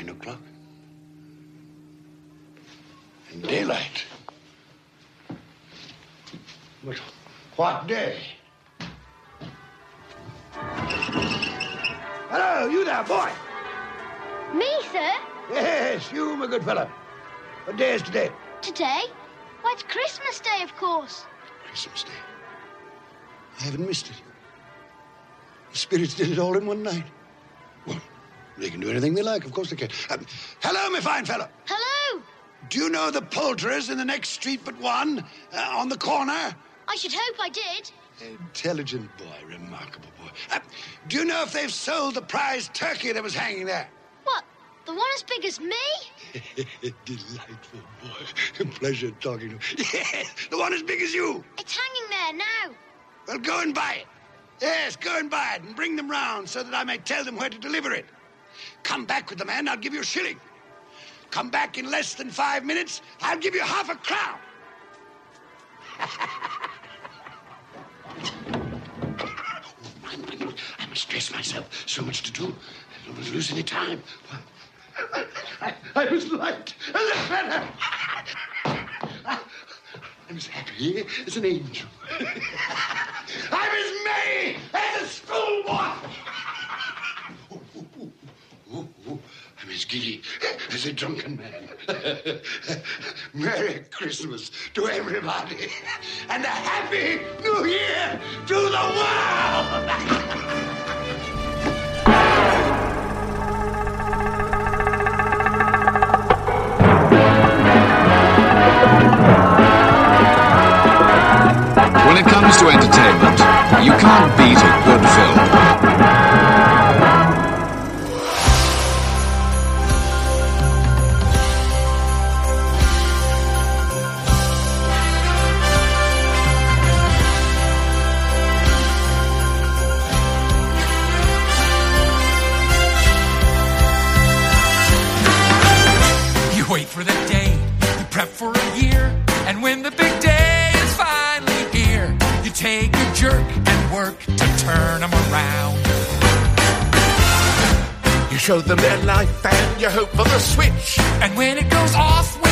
Nine o'clock. And daylight. But what day? Hello, you there, boy. Me, sir? Yes, you, my good fellow. What day is today? Today? Why, it's Christmas Day, of course. Christmas Day. I haven't missed it. The spirits did it all in one night. They can do anything they like. Of course they can. Um, hello, my fine fellow. Hello! Do you know the poulterers in the next street but one, uh, on the corner? I should hope I did. Intelligent boy, remarkable boy. Uh, do you know if they've sold the prize turkey that was hanging there? What? The one as big as me? Delightful boy. Pleasure talking to you. Yes, the one as big as you. It's hanging there now. Well, go and buy it. Yes, go and buy it and bring them round so that I may tell them where to deliver it. Come back with the man, I'll give you a shilling. Come back in less than five minutes, I'll give you half a crown. I must dress myself. So much to do. I don't want to lose any time. I, I was light as a feather. I'm as happy as an angel. I'm as merry as a schoolboy. I'm as giddy as a drunken man. Merry Christmas to everybody, and a Happy New Year to the world! When it comes to entertainment, you can't beat a good film. Show them their life and you hope for the switch. And when it goes off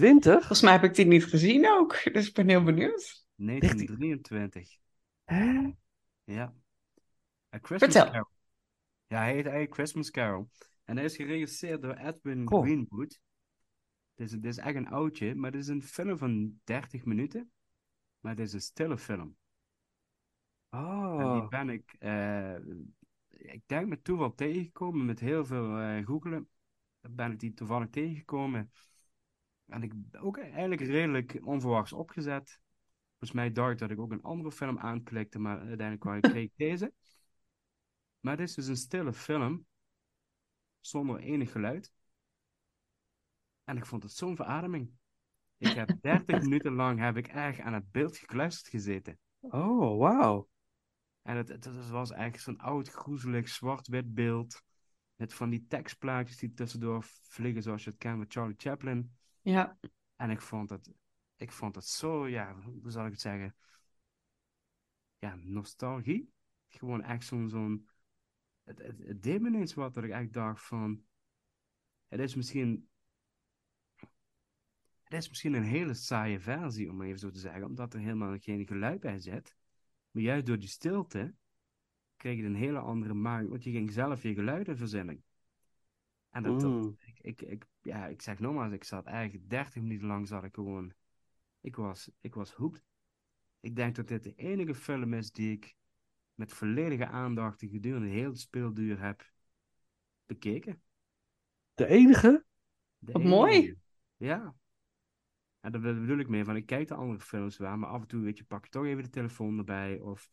1923? volgens mij heb ik die niet gezien ook. Dus ik ben heel benieuwd. 1923. Hè? Ja. A Christmas Vertel. Carol. Ja, hij heet eigenlijk Christmas Carol. En hij is geregisseerd door Edwin Cool. Greenwood. Dit is, dit is echt een oudje, maar dit is een film van 30 minuten. Maar het is een stille film. En die Oh. ben ik, eh, ik denk met toeval tegengekomen, met heel veel eh googelen. Ben ik die toevallig tegengekomen. En ik ben ook eigenlijk redelijk onverwachts opgezet. Volgens mij dacht dat ik ook een andere film aanklikte, maar uiteindelijk kreeg ik deze. Maar dit is dus een stille film, zonder enig geluid. En ik vond het zo'n verademing. Ik heb 30 minuten lang heb ik echt aan het beeld gekluisterd gezeten. Oh, wauw. En het, het, het was eigenlijk zo'n oud, groezelig, zwart-wit beeld. Met van die tekstplaatjes die tussendoor vliegen, zoals je het kent met Charlie Chaplin. Ja, En ik vond het, ik vond het zo, ja, hoe zal ik het zeggen? Ja, nostalgie. Gewoon echt zo'n, zo'n, het, het, het deed me ineens wat dat ik echt dacht van, het is misschien, het is misschien een hele saaie versie, om even zo te zeggen, omdat er helemaal geen geluid bij zit. Maar juist door die stilte kreeg je een hele andere maak, want je ging zelf je geluiden verzinnen. En dat, dat, Mm. Ik, ik, ja, ik zeg nogmaals, ik zat eigenlijk 30 minuten lang zat ik gewoon, ik was, ik was hooked. Ik denk dat dit de enige film is die ik met volledige aandacht gedurende heel de speelduur heb bekeken. De enige? De Wat enige. mooi. Ja. En daar bedoel ik mee van, ik kijk de andere films wel, maar af en toe, weet je, pak je toch even de telefoon erbij, of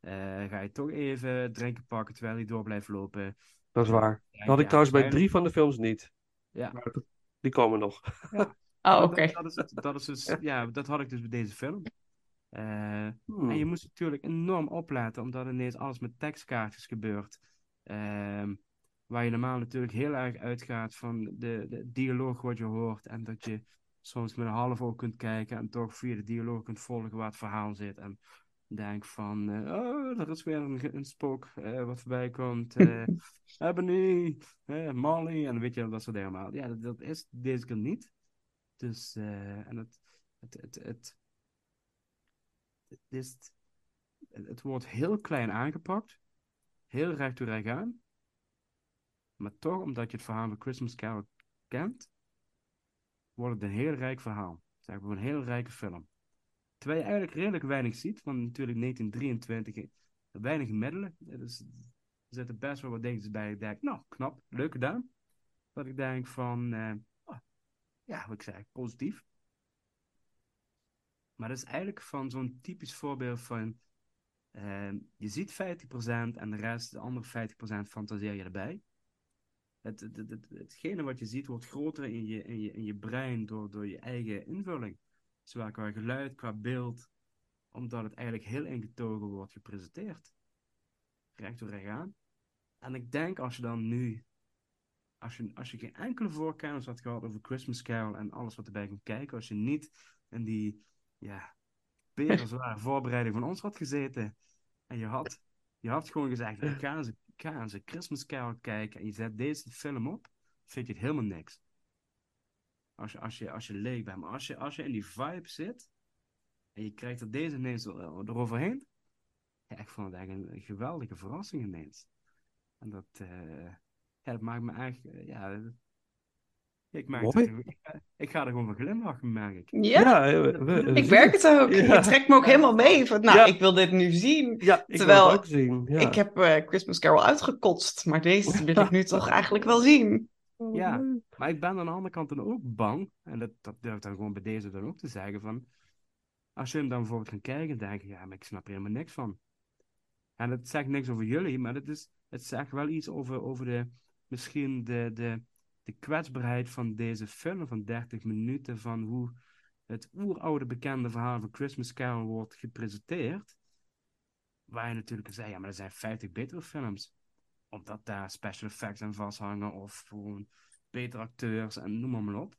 eh, ga je toch even drinken pakken terwijl je door blijft lopen. Dat is waar. Dat had ik trouwens bij drie van de films niet. Ja. Maar die komen nog. oh, Dat- oké. Dat, is het, dat is dus, ja, dat had ik dus bij deze film. Eh, Hmm. En je moest natuurlijk enorm opletten, omdat ineens alles met tekstkaartjes gebeurt. Ehm, waar je normaal natuurlijk heel erg uitgaat van de, de dialoog wat je hoort. En dat je soms met een half oog kunt kijken en toch via de dialoog kunt volgen waar het verhaal zit. En denk van, eh, oh, er is weer een, een spook eh, wat voorbij komt. eh Ebony, Molly, en weet je, dat soort dingen allemaal. Ja, dat, dat is deze keer niet. Dus, eh, en het, het, het, het, het, is, het wordt heel klein aangepakt, heel recht toe recht aan. Maar toch, omdat je het verhaal van Christmas Carol kent, wordt het een heel rijk verhaal. Zeg maar, een heel rijke film. Terwijl je eigenlijk redelijk weinig ziet, want natuurlijk 1923, eh, weinig middelen. Er zitten best wel wat dingetjes bij. Ik denk, nou, knap, leuk gedaan. Dat ik denk van, eh, oh, ja, wat ik zeg, positief. Maar dat is eigenlijk van zo'n typisch voorbeeld van, eh, je ziet 50% en de rest, de andere 50% fantaseer je erbij. Het, het, het- hetgene wat je ziet wordt groter in je, in je, in je brein door, door je eigen invulling. Zowel qua geluid, qua beeld, omdat het eigenlijk heel ingetogen wordt gepresenteerd. Recht door recht aan. En ik denk als je dan nu, als je, als je geen enkele voorkennis had gehad over Christmas Carol en alles wat erbij komt kijken, als je niet in die, ja, zware voorbereiding van ons had gezeten en je had, je had gewoon gezegd, ik ga eens, ik ga eens een Christmas Carol kijken en je zet deze film op, vind je het helemaal niks. Als je, als je, als je leeg bent, maar als je, als je in die vibe zit en je krijgt er deze ineens er- eroverheen, ja, ik vond het eigenlijk een, een geweldige verrassing ineens. En dat, eh, ja, dat maakt me eigenlijk, eh, ja, ik, maak ik, ga, ik ga er gewoon van glimlachen, merk ik. Ja, eh, we- we- ik werk het ook. Ja. Je trekt me ook helemaal mee. Van, nou, Ja. ik wil dit nu zien. Ja, ik Terwijl wil het ook zien. Ja. Ik heb eh, Christmas Carol uitgekotst, maar deze wil ik nu toch eigenlijk wel zien. Ja, maar ik ben aan de andere kant dan ook bang, en dat, dat durf ik dan gewoon bij deze dan ook te zeggen, van, als je hem dan bijvoorbeeld gaat kijken, denk je, ja, maar ik snap er helemaal niks van. En het zegt niks over jullie, maar het, is, het zegt wel iets over, over de, misschien de, de, de kwetsbaarheid van deze film van 30 minuten, van hoe het oeroude bekende verhaal van Christmas Carol wordt gepresenteerd. Waar je natuurlijk zei, ja, maar er zijn 50 betere films. Omdat daar special effects aan vasthangen of gewoon betere acteurs en noem maar, maar op.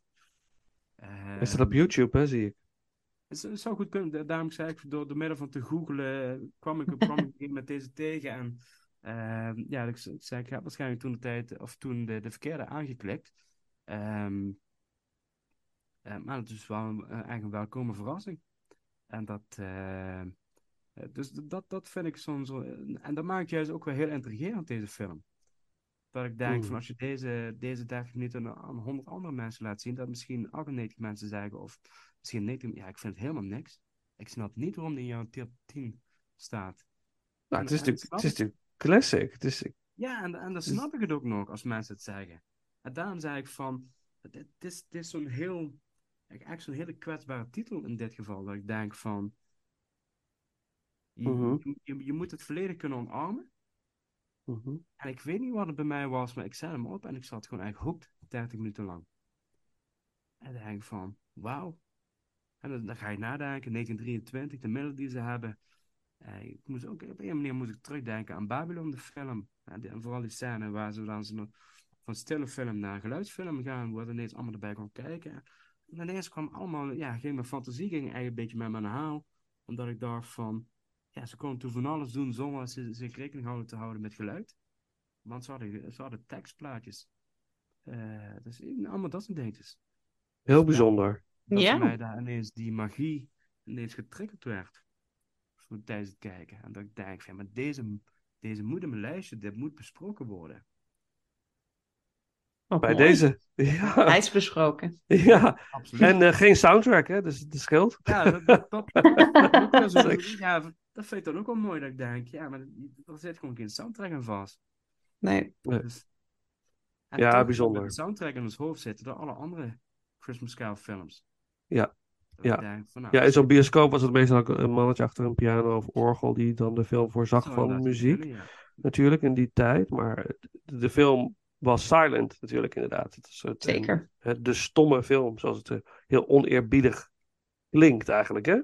Is dat op YouTube, hè, zie ik. Het zou- het zou goed kunnen. Da- Daarom zei ik, door, door middel van te googlen kwam ik, kwam ik met deze tegen. En Ehm, ja, ik, z- ik zei, ik heb waarschijnlijk toen de tijd, of toen de, de verkeerde aangeklikt. Ehm, eh, maar het is wel een, eh, eigenlijk een welkome verrassing. En dat, eh, eh, dus d- dat, dat vind ik zo'n, zo, en dat maakt juist ook wel heel intrigerend, deze film. Dat ik denk Mm. van als je deze, deze 30 minuten aan- aan 100 andere mensen laat zien, dat misschien 98 mensen zeggen, of misschien 90, ja, ik vind het helemaal niks. Ik snap niet waarom die in jouw top 10 staat. Nou, En- het is natuurlijk het is classic. Het is, ja, en, en dan Dus- snap ik het ook nog als mensen het zeggen. En daarom zei ik van, dit, dit is, dit is zo'n heel, eigenlijk zo'n hele kwetsbare titel in dit geval. Dat ik denk van, je, Mhm. je, je, je moet het volledig kunnen omarmen. Mhm. En ik weet niet wat het bij mij was, maar ik zet hem op en ik zat gewoon eigenlijk hooked 30 minuten lang. En dan denk ik van, wauw. En dan, dan ga je nadenken, 1923, de middelen die ze hebben. Eh, ik moest ook, op een manier moest ik terugdenken aan Babylon, de film. En, vooral die scène waar ze dan zo van stille film naar geluidsfilm gaan, waar ineens allemaal erbij kon kijken. En ineens kwam allemaal, ja, ging mijn fantasie ging eigenlijk een beetje met de haal. Omdat ik dacht van, ja, ze konden toen van alles doen zonder ze, zich rekening houden te houden met geluid. Want ze hadden, ze hadden tekstplaatjes. Eh, dus allemaal dat soort dingetjes. Heel bijzonder. Dat Ja. mij daar ineens die magie ineens getriggerd werd. Voor tijdens het kijken. En dat ik denk, van, maar deze, deze moet in mijn lijstje, dit moet besproken worden. Bij mooi. deze. Ja. Hij is besproken. ja. Absoluut. En eh, geen soundtrack, hè? Dus het scheelt. Ja, dat, dat, dat, dat, ook wel zo- ja, dat vind ik dan ook wel mooi dat ik denk, ja, maar er zit gewoon geen soundtrack aan vast. Nee. Nee. Dus, en Ja, toch bijzonder. De soundtrack in ons hoofd zitten door alle andere Christmas Carol films. Ja. Dat Ja. ik denk van, nou, Ja, in zo'n bioscoop was het meestal ook een mannetje achter een piano of orgel die dan de film voorzag van muziek. kunnen, ja. Natuurlijk in die tijd, maar de, de film was silent natuurlijk inderdaad. Het is het, Zeker. het- de stomme film, zoals het eh, heel oneerbiedig klinkt eigenlijk, hè?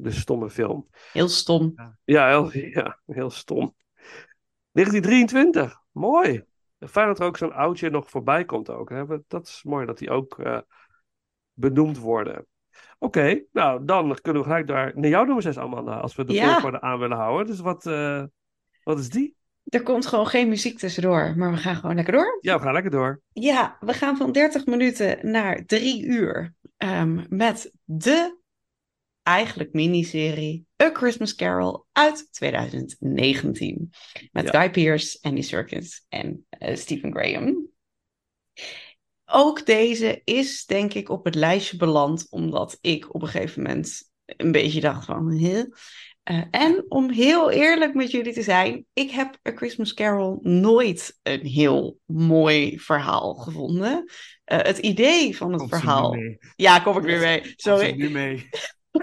De stomme film. Heel stom. Ja, heel, ja, heel stom. 1923, mooi. Fijn dat er ook zo'n oudje nog voorbij komt ook. Hè? Dat is mooi dat die ook eh, benoemd worden. Oké, nou dan kunnen we gelijk daar naar jouw nummer 6, Amanda, als we de Ja. volgorde aan willen houden. Dus wat, eh, wat is die? Er komt gewoon geen muziek tussendoor, maar we gaan gewoon lekker door. Ja, we gaan lekker door. Ja, we gaan van 30 minuten naar 3 uur. ehm, met de eigenlijk miniserie A Christmas Carol uit 2019. Met Ja. Guy Pearce, Andy Serkis en eh, Stephen Graham. Ook deze is denk ik op het lijstje beland, omdat ik op een gegeven moment een beetje dacht van... Huh? Eh, en om heel eerlijk met jullie te zijn, ik heb A Christmas Carol nooit een heel mooi verhaal gevonden. Eh, het idee van het Komt verhaal. Ja, kom ik weer mee. Sorry. nu mee?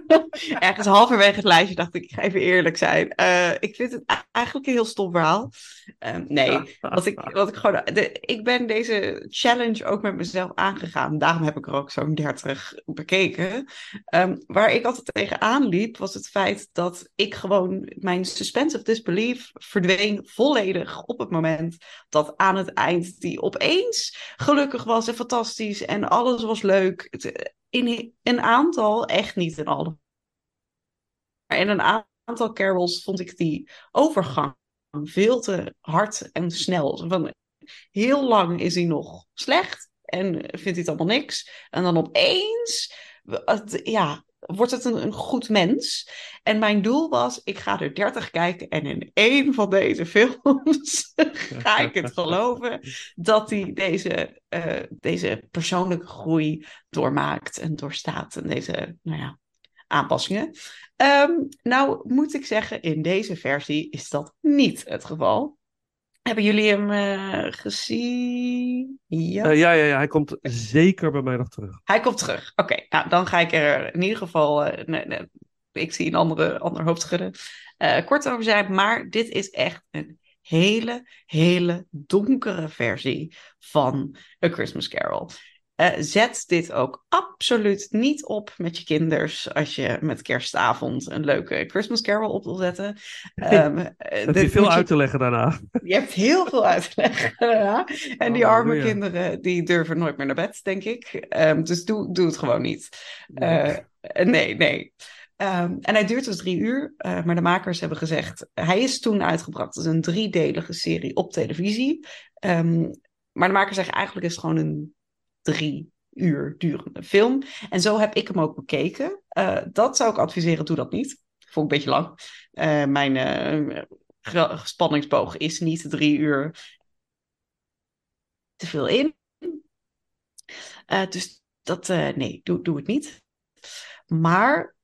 Ergens halverwege het lijstje dacht ik, ik ga even eerlijk zijn. Eh, ik vind het eigenlijk een heel stom verhaal. Ehm, nee, wat ik, wat ik gewoon. De, ik ben deze challenge ook met mezelf aangegaan. Daarom heb ik er ook zo'n 30 bekeken. Ehm, waar ik altijd tegenaan liep, was het feit dat ik gewoon. Mijn suspense of disbelief verdween volledig op het moment dat aan het eind die opeens gelukkig was en fantastisch en alles was leuk. Het- In een aantal, echt niet in alle. Maar in een aantal carols vond ik die overgang veel te hard en snel. Van, heel lang is hij nog slecht en vindt hij het allemaal niks. En dan opeens ja, wordt het een, goed mens. En mijn doel was, ik ga er 30 kijken en in één van deze films ga ik het geloven dat hij deze, eh, deze persoonlijke groei doormaakt en doorstaat. En deze, nou ja, aanpassingen. Ehm, nou moet ik zeggen, in deze versie is dat niet het geval. Hebben jullie hem eh, gezien? Ja. Eh, ja, ja, ja, hij komt zeker bij mij nog terug. Hij komt terug. Oké, nou dan ga ik er in ieder geval. eh, nee, nee, ik zie een andere, ander hoofd schudden. eh, kort over zijn. Maar dit is echt een hele, hele donkere versie van A Christmas Carol. Eh, zet dit ook absoluut niet op met je kinders als je met kerstavond een leuke Christmas Carol op wil zetten. Ehm, eh, Heb je veel moet uit te leggen daarna? je hebt heel veel uit te leggen. ja. En die arme Halleluja. kinderen, die durven nooit meer naar bed, denk ik. Ehm, dus doe, doe het gewoon niet. Nee. Eh, nee, nee. Ehm, en hij duurt dus drie uur, eh, maar de makers hebben gezegd, hij is toen uitgebracht als een driedelige serie op televisie. Ehm, maar de makers zeggen eigenlijk is het gewoon een drie uur durende film. En zo heb ik hem ook bekeken. Eh, dat zou ik adviseren, doe dat niet. Vond ik een beetje lang. Eh, mijn ge- spanningsboog is niet drie uur te veel in. Dus dat, nee, doe, doe het niet. Maar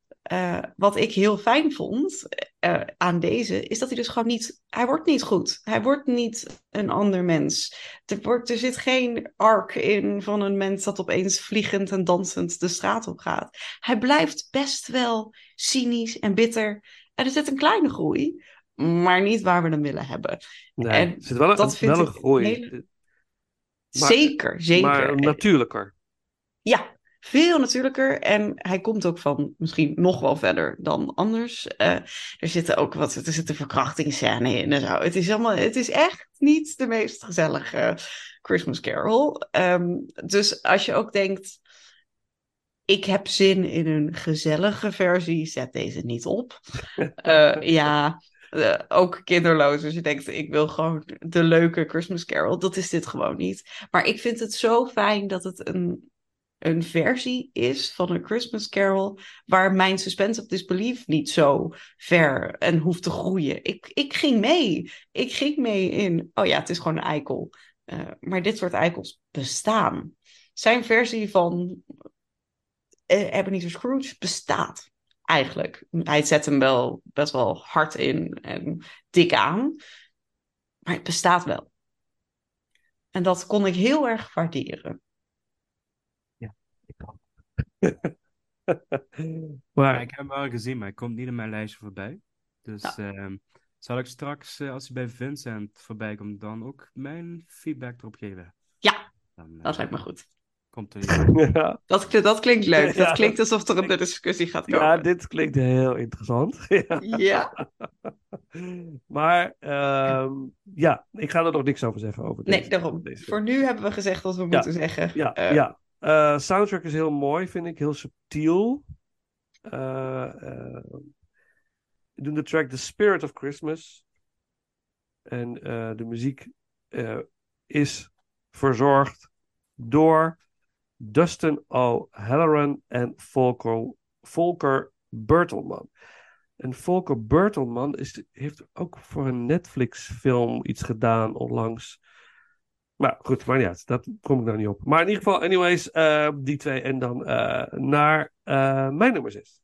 wat ik heel fijn vond eh, aan deze, is dat hij dus gewoon niet, hij wordt niet goed. Hij wordt niet een ander mens. Er, wordt, er zit geen arc in van een mens dat opeens vliegend en dansend de straat op gaat. Hij blijft best wel cynisch en bitter. En er zit een kleine groei, maar niet waar we hem willen hebben. Nee, En er zit wel, een- dat vind wel een ik groei. hele- Maar- zeker, zeker. Maar natuurlijker. Ja, veel natuurlijker. En hij komt ook van misschien nog wel verder dan anders. Eh, er zitten ook wat, er zitten verkrachtingsscènes in en zo. Het is allemaal, het is echt niet de meest gezellige Christmas Carol. Ehm, dus als je ook denkt, ik heb zin in een gezellige versie, zet deze niet op. Eh, ja, eh, ook kinderloos. Als je denkt, ik wil gewoon de leuke Christmas Carol. Dat is dit gewoon niet. Maar ik vind het zo fijn dat het een, een versie is van een Christmas Carol. waar mijn suspense of disbelief niet zo ver en hoeft te groeien. Ik, ik ging mee. Ik ging mee in. Oh ja, het is gewoon een eikel. Eh, maar dit soort eikels bestaan. Zijn versie van eh, Ebenezer Scrooge bestaat eigenlijk. Hij zet hem wel best wel hard in en dik aan. Maar het bestaat wel. En dat kon ik heel erg waarderen. Maar ik heb hem wel gezien, maar hij komt niet in mijn lijstje voorbij. Dus ehm, zal ik straks, eh, als hij bij Vincent voorbij komt, dan ook mijn feedback erop geven? Ja, Dan, eh, dat lijkt me goed. Komt er ja, Dat, dat klinkt leuk. Dat Ja, klinkt alsof er een discussie gaat komen. ja, dit klinkt heel interessant. Ja. Ja. Maar ehm, ja, ik ga er nog niks over zeggen. Over Nee, daarom. deze Voor nu hebben we gezegd wat we moeten zeggen. Ja, Eh, ja. Eh, soundtrack is heel mooi, vind ik. Heel subtiel. We doen de track The Spirit of Christmas. En de muziek is verzorgd door Dustin O'Halloran en Volker, Volker Bertelman. En Volker Bertelman is, heeft ook voor een Netflix-film iets gedaan onlangs. Maar goed, maar ja, dat kom ik nou niet op. Maar in ieder geval, anyways, eh, die twee. En dan eh, naar eh, mijn nummer 6.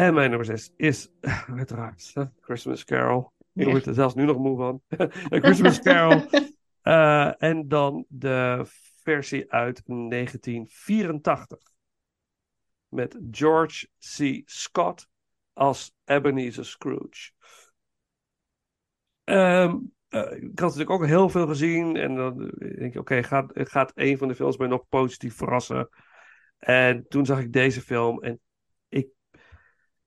En mijn nummer 6 is uiteraard eh, Christmas Carol. Ja. wordt er zelfs nu nog moe van. A Christmas Carol. Eh, en dan de versie uit 1984. Met George C. Scott als Ebenezer Scrooge. Ehm, eh, ik had natuurlijk ook heel veel gezien. En dan denk je, oké, gaat, gaat een van de films mij nog positief verrassen? En toen zag ik deze film en ik,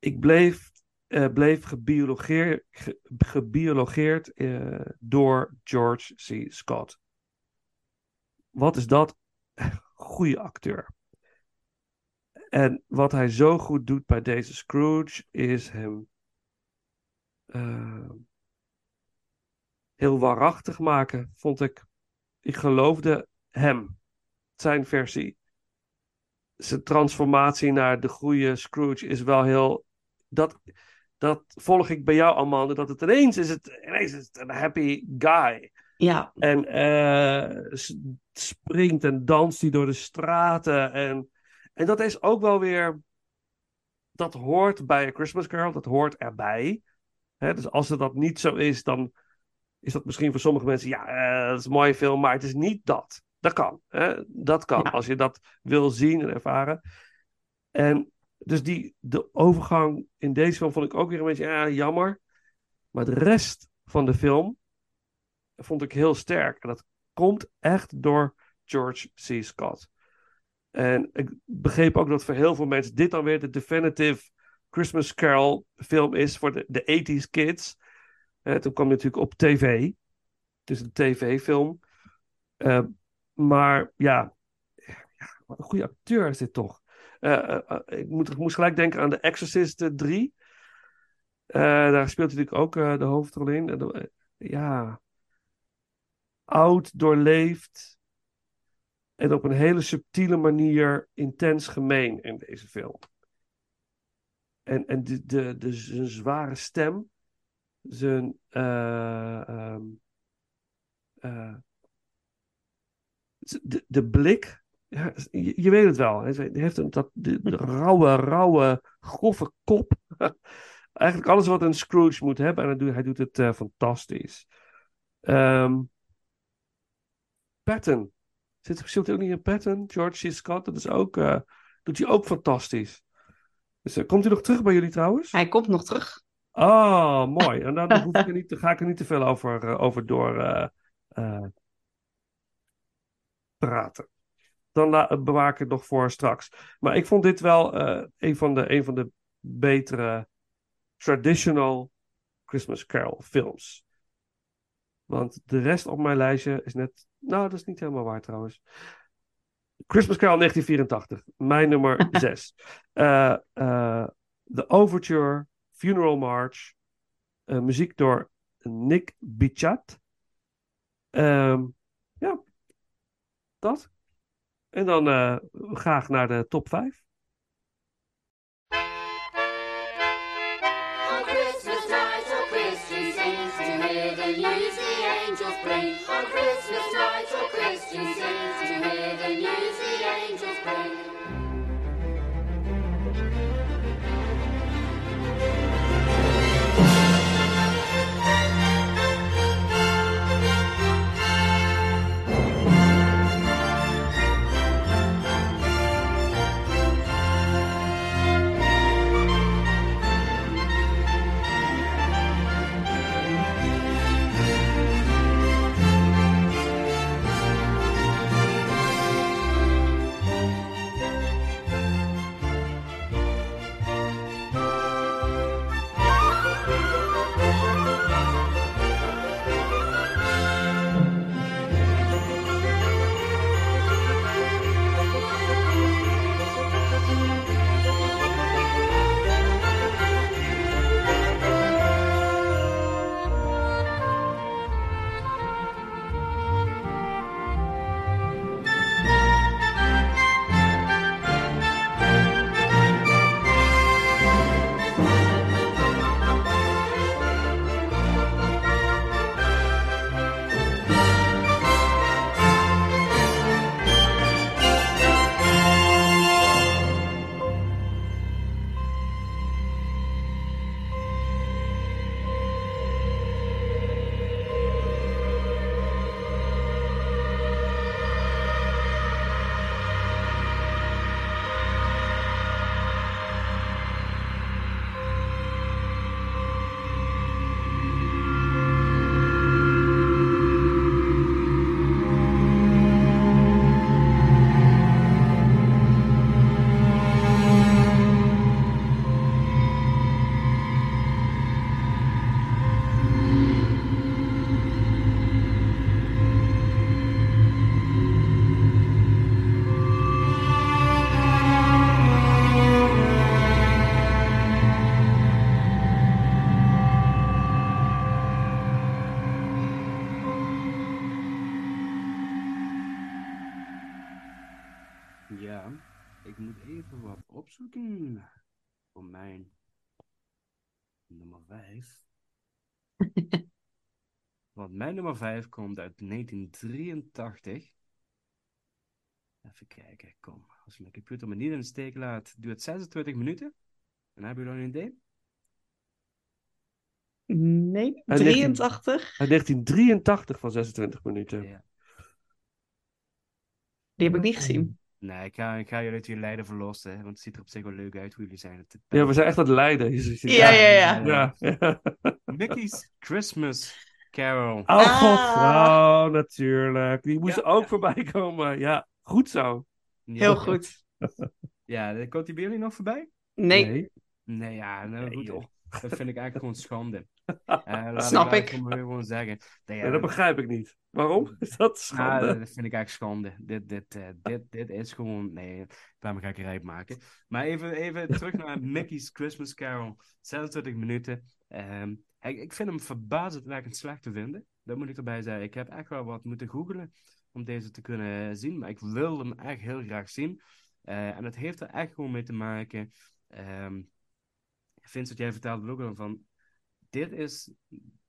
ik bleef, eh, bleef gebiologeer, ge- gebiologeerd eh, door George C. Scott. Wat is dat? Goeie acteur. En wat hij zo goed doet bij deze Scrooge is hem eh, heel waarachtig maken, vond ik. Ik geloofde hem, zijn versie. Zijn transformatie naar de goede Scrooge is wel heel. Dat, dat volg ik bij jou, Amanda. Dat het ineens is het, ineens is het een happy guy. Ja, En eh, springt en danst hij door de straten. En, en dat is ook wel weer. Dat hoort bij A Christmas Carol, dat hoort erbij. Dus als het dat niet zo is, dan is dat misschien voor sommige mensen. Ja, eh, dat is een mooie film, maar het is niet dat. Dat kan. Hè? Dat kan. Ja. Als je dat wil zien en ervaren. En dus die, de overgang in deze film vond ik ook weer een beetje ja, jammer. Maar de rest van de film vond ik heel sterk. En dat komt echt door George C. Scott. En ik begreep ook dat voor heel veel mensen dit dan weer de definitive Christmas Carol film is voor de, de 80s kids. Eh, toen kwam hij natuurlijk op tv. Is een tv-film. Eh, maar ja, ja, wat een goede acteur is dit toch. Eh, eh, ik, moet, moest gelijk denken aan The Exorcist eh, 3. Eh, daar speelt natuurlijk ook de hoofdrol in. Ja, oud, doorleefd. En op een hele subtiele manier intens gemeen in deze film. En, en de, de, zijn zware stem, zijn. eh, ehm, eh, de, de blik, ja, je, je weet het wel. Hij heeft een, dat, de, de rauwe, rauwe, grove kop. Eigenlijk alles wat een Scrooge moet hebben. En hij doet, hij doet het eh, fantastisch. Ehm Patton. Zit, zit ook niet in Patton? George C. Scott. Dat is ook, eh, doet hij ook fantastisch. Dus, eh, komt hij nog terug bij jullie trouwens? hij komt nog terug. Oh, mooi. En dan hoef ik er niet, ga ik er niet te veel over, over door praten. Dan la- bewaar ik het nog voor straks. Maar ik vond dit wel eh, een, van de, een van de betere traditional Christmas Carol films. Want de rest op mijn lijstje is net. Nou, dat is niet helemaal waar trouwens. Christmas Carol 1984, mijn nummer 6. Eh eh, The Overture, Funeral March, eh, muziek door Nick Bichat. Ehm, ja, dat. En dan eh, graag naar de top 5. Mijn nummer 5 komt uit 1983. Even kijken, kom. Als mijn computer me niet in de steek laat, duurt 26 minuten. En hebben jullie nog een idee? Nee, Uit 83. Uit 1983 van 26 minuten. Ja. Die heb ik niet gezien. Nee, ik ga, ik ga jullie uit je lijden verlossen, hè, want het ziet er op zich wel leuk uit hoe jullie zijn. Het- Ja, we zijn echt aan het lijden. Ja, ja. ja. ja. Mickey's Christmas Carol. Oh god, Ah. oh, natuurlijk. Die moest Ja, ook ja. voorbij komen. Ja, goed zo. Heel goed. Ja, komt die bij jullie nog voorbij? Nee, Nee, ja, nou, Nee, goed. joh. Dat vind ik eigenlijk gewoon schande. Eh, Snap ik. gewoon- gewoon zeggen. Nee, ja, Ja, dat begrijp ik niet. Waarom? Is dat schande? Nou, dat vind ik eigenlijk schande. Dit, dit, eh, dit, dit is gewoon. Nee, me ga ik rijp maken. Maar even, even terug naar Mickey's Christmas Carol. 26 minuten. Ehm, ik, ik vind hem verbazendwekkend slecht te vinden. Dat moet ik erbij zeggen. Ik heb echt wel wat moeten googlen om deze te kunnen zien. Maar ik wil hem echt heel graag zien. Eh, en het heeft er echt gewoon mee te maken. ehm Vincent, jij vertelde ook al van. Dit is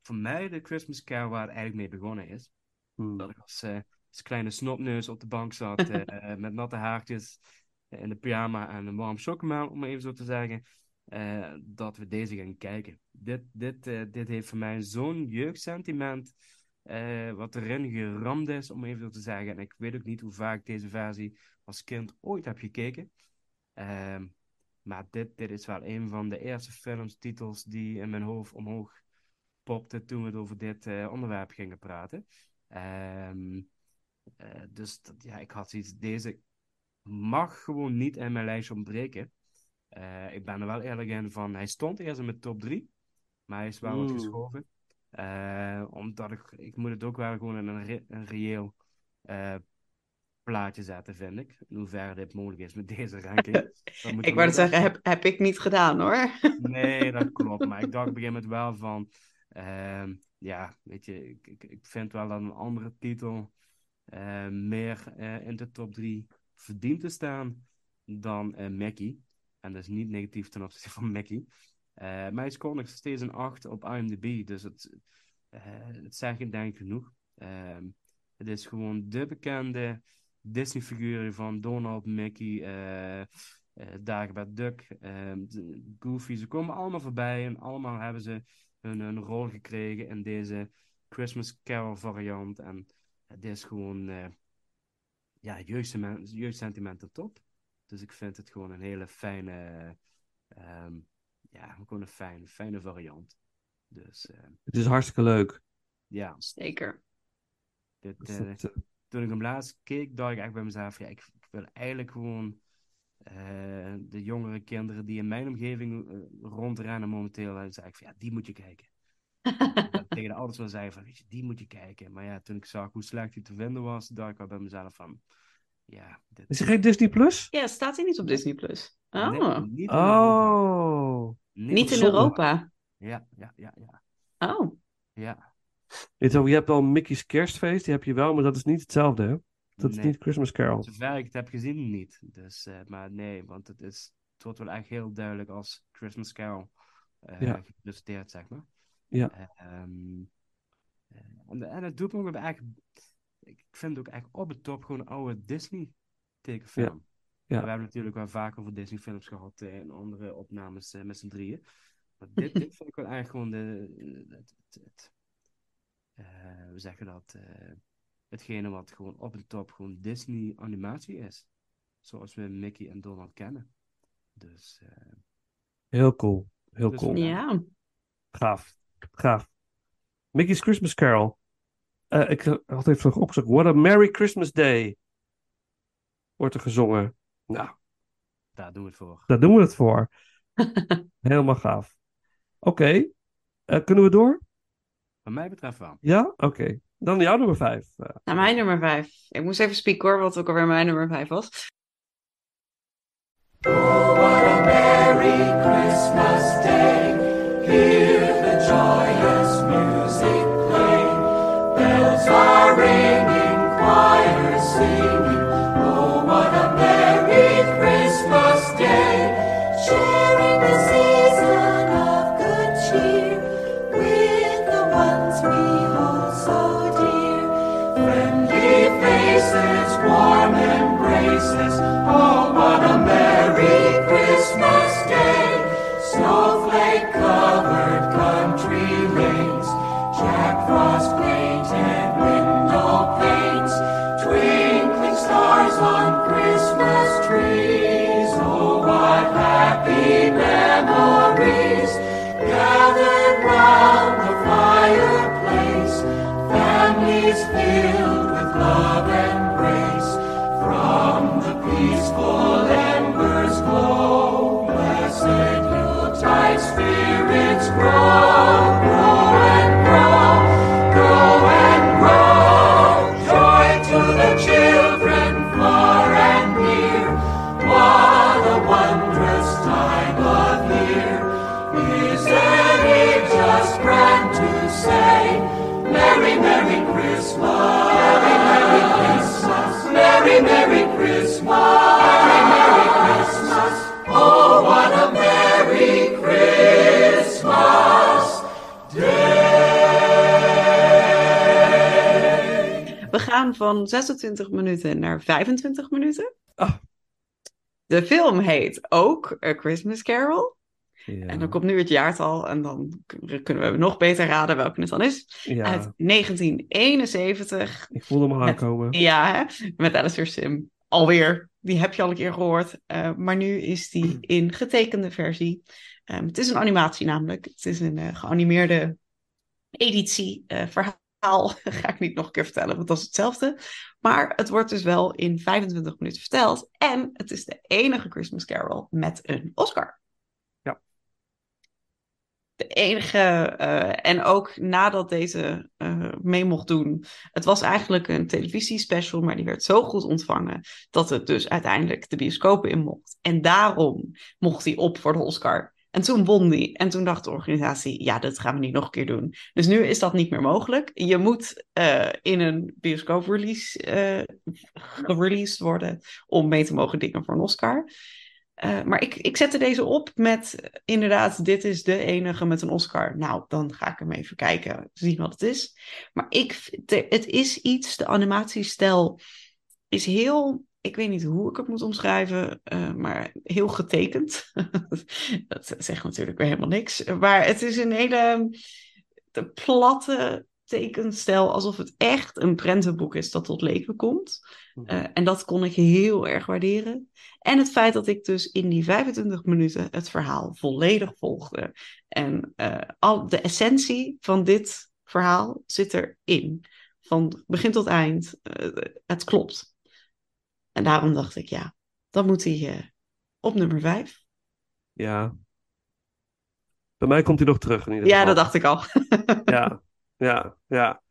voor mij de Christmas Carol waar het eigenlijk mee begonnen is. Hmm. Dat ik als, eh, als kleine snopneus op de bank zat eh, eh, met natte haartjes eh, in de pyjama en een warm chocomel, om maar even zo te zeggen. Eh, dat we deze gaan kijken. Dit, dit, eh, dit heeft voor mij zo'n jeugdsentiment. eh, wat erin geramd is, om even te zeggen. En ik weet ook niet hoe vaak deze versie als kind ooit heb gekeken. Ehm, maar dit, dit is wel een van de eerste filmstitels die in mijn hoofd omhoog popte toen we het over dit onderwerp gingen praten. Ehm, eh, dus dat- ja, ik had zoiets, deze mag gewoon niet in mijn lijstje ontbreken. Eh, ik ben er wel eerlijk in van, hij stond eerst in mijn top 3, maar hij is wel wat geschoven. Eh, omdat ik, ik moet het ook wel gewoon in een, re- een reëel eh, plaatje zetten, vind ik. In hoeverre dit mogelijk is met deze ranking. Ik wou zeggen, heb, heb ik niet gedaan hoor. Nee, dat klopt. Maar ik dacht op een gegeven moment wel van... ehm, ja, weet je, ik, ik, ik vind wel dat een andere titel meer in de top 3 verdient te staan dan Mackie. En dat is niet negatief ten opzichte van Mackie. Eh, maar hij scoort nog steeds een 8 op IMDb. Dus het, eh het zegt denk genoeg. Ehm, het is gewoon de bekende Disney-figuren van Donald, Mickey, eh eh Dagobert Duck, ehm, Goofy. Ze komen allemaal voorbij en allemaal hebben ze hun, rol gekregen in deze Christmas Carol variant. En het is gewoon eh ja, jeugdsentiment, jeugdsentimenten top. Dus ik vind het gewoon een hele fijne, ehm, ja, gewoon een fijne, fijne variant. Dus eh, Het is hartstikke leuk. ja, Zeker. dit, eh, dat, eh, toen ik hem laatst keek, dacht ik echt bij mezelf, ja, ik, ik wil eigenlijk gewoon eh, de jongere kinderen die in mijn omgeving rondrennen momenteel, en zei ik van, ja, die moet je kijken. Tegen de ouders wel zei van, weet je, die moet je kijken. Maar ja, toen ik zag hoe slecht hij te vinden was, dacht ik al bij mezelf van, ja, dit... Is er geen Disney Plus? Ja, staat hij niet op Disney Plus? Oh, Nee, niet in Europa. Oh. niet in zonde. Europa. Ja, ja, ja, ja. Oh, ja. Je, hebt wel Mickey's kerstfeest, die heb je wel, maar dat is niet hetzelfde, hè? Dat is niet Christmas Carol. Zover ik het heb gezien, niet. Dus, eh, maar nee, want het, is, het wordt wel echt heel duidelijk als Christmas Carol eh Ja. gepresenteerd, zeg maar. Ja. Eh, ehm, eh, en, en het doet me ook echt... Ik vind het ook echt op het top gewoon een oude Disney tekenfilm. Ja. We hebben natuurlijk wel vaak over Disney films gehad eh, in andere opnames eh, met z'n drieën. Maar dit, dit vind ik wel echt gewoon de... Het, het, het, eh, hoe zeg je dat? eh, hetgene wat gewoon op en top gewoon Disney animatie is. Zoals we Mickey en Donald kennen. Dus eh, Heel cool. Heel Dus cool. ja. Gaaf. Gaaf. Mickey's Christmas Carol. Eh, ik had even nog opgezocht. What a Merry Christmas Day. Wordt er gezongen. Nou, daar doen we het voor. daar doen we het voor. Helemaal gaaf. Oké. Eh, kunnen we door? Wat mij betreft wel. Ja? Oké. Dan jouw nummer vijf. Eh, Nou, mijn nummer vijf. Ik moest even spieken hoor, wat ook alweer mijn nummer vijf was. Merry Christmas Day. Hear the joyous music. Bells are ringing, choirs singing. Spirits grow, gaan van 26 minuten naar 25 minuten. Ah. De film heet ook A Christmas Carol. Ja. En dan komt nu het jaartal en dan kunnen we nog beter raden welke het dan is. Ja. Uit 1971. Ik voelde hem al Met- aankomen. Ja, hè? met Alistair Sim. Alweer. Die heb je al een keer gehoord. Eh, maar nu is die in getekende versie. Ehm, het is een animatie namelijk. Het is een eh, geanimeerde editie. eh, verhaal ga ik niet nog een keer vertellen, want dat is hetzelfde. Maar het wordt dus wel in 25 minuten verteld. En het is de enige Christmas Carol met een Oscar. Ja. De enige, eh, en ook nadat deze eh, mee mocht doen. Het was eigenlijk een televisiespecial, maar die werd zo goed ontvangen dat het dus uiteindelijk de bioscopen in mocht. En daarom mocht hij op voor de Oscar. En toen won hij. En toen dacht de organisatie, ja, dat gaan we niet nog een keer doen. Dus nu is dat niet meer mogelijk. Je moet eh, in een bioscoop-release eh, gereleased worden om mee te mogen dingen voor een Oscar. Eh, maar ik, ik zette deze op met inderdaad, dit is de enige met een Oscar. Nou, dan ga ik hem even kijken, zien wat het is. Maar ik, het is iets, de animatiestijl is heel, ik weet niet hoe ik het moet omschrijven, eh, maar heel getekend. dat zegt natuurlijk weer helemaal niks. Maar het is een hele de platte tekenstijl, alsof het echt een prentenboek is dat tot leven komt. Eh, en dat kon ik heel erg waarderen. En het feit dat ik dus in die 25 minuten het verhaal volledig volgde. En eh, al de essentie van dit verhaal zit erin. Van begin tot eind. het klopt. En daarom dacht ik, ja, dan moet hij eh, op nummer 5. Ja. Bij mij komt hij nog terug in ieder Ja, dat dacht ik al. Ja, ja, ja.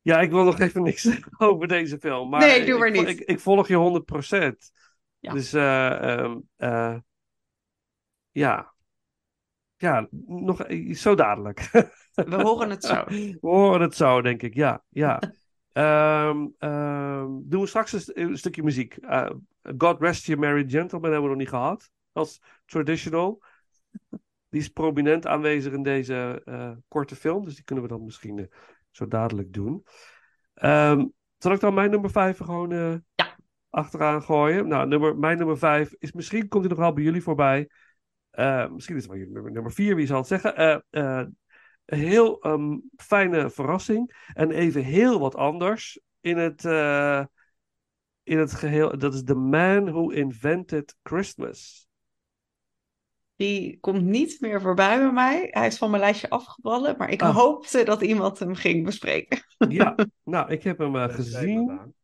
Ja, ik wil nog even niks zeggen over deze film. Maar Nee, doe maar ik, niet. Ik, ik volg je 100%. Ja. Dus, eh, ehm, eh, ja. Ja, nog zo dadelijk. We horen het zo. We horen het zo, denk ik. Ja, ja. Ehm, ehm, doen we straks een, st- een stukje muziek. Eh, God Rest You Merry Gentlemen hebben we nog niet gehad. Als traditional. Die is prominent aanwezig in deze eh, korte film. Dus die kunnen we dan misschien eh, zo dadelijk doen. Ehm, zal ik dan mijn nummer 5 gewoon Ja. achteraan gooien? Nou, nummer, mijn nummer 5 is misschien komt hij nog wel bij jullie voorbij. Eh, misschien is het wel jullie nummer, nummer 4, wie zal het zeggen? Een heel ehm, fijne verrassing. En even heel wat anders in het, eh, in het geheel. Dat is The Man Who Invented Christmas. Die komt niet meer voorbij bij mij. Hij is van mijn lijstje afgevallen. Maar ik Ah. hoopte dat iemand hem ging bespreken. Ja, nou, ik heb hem eh, gezien.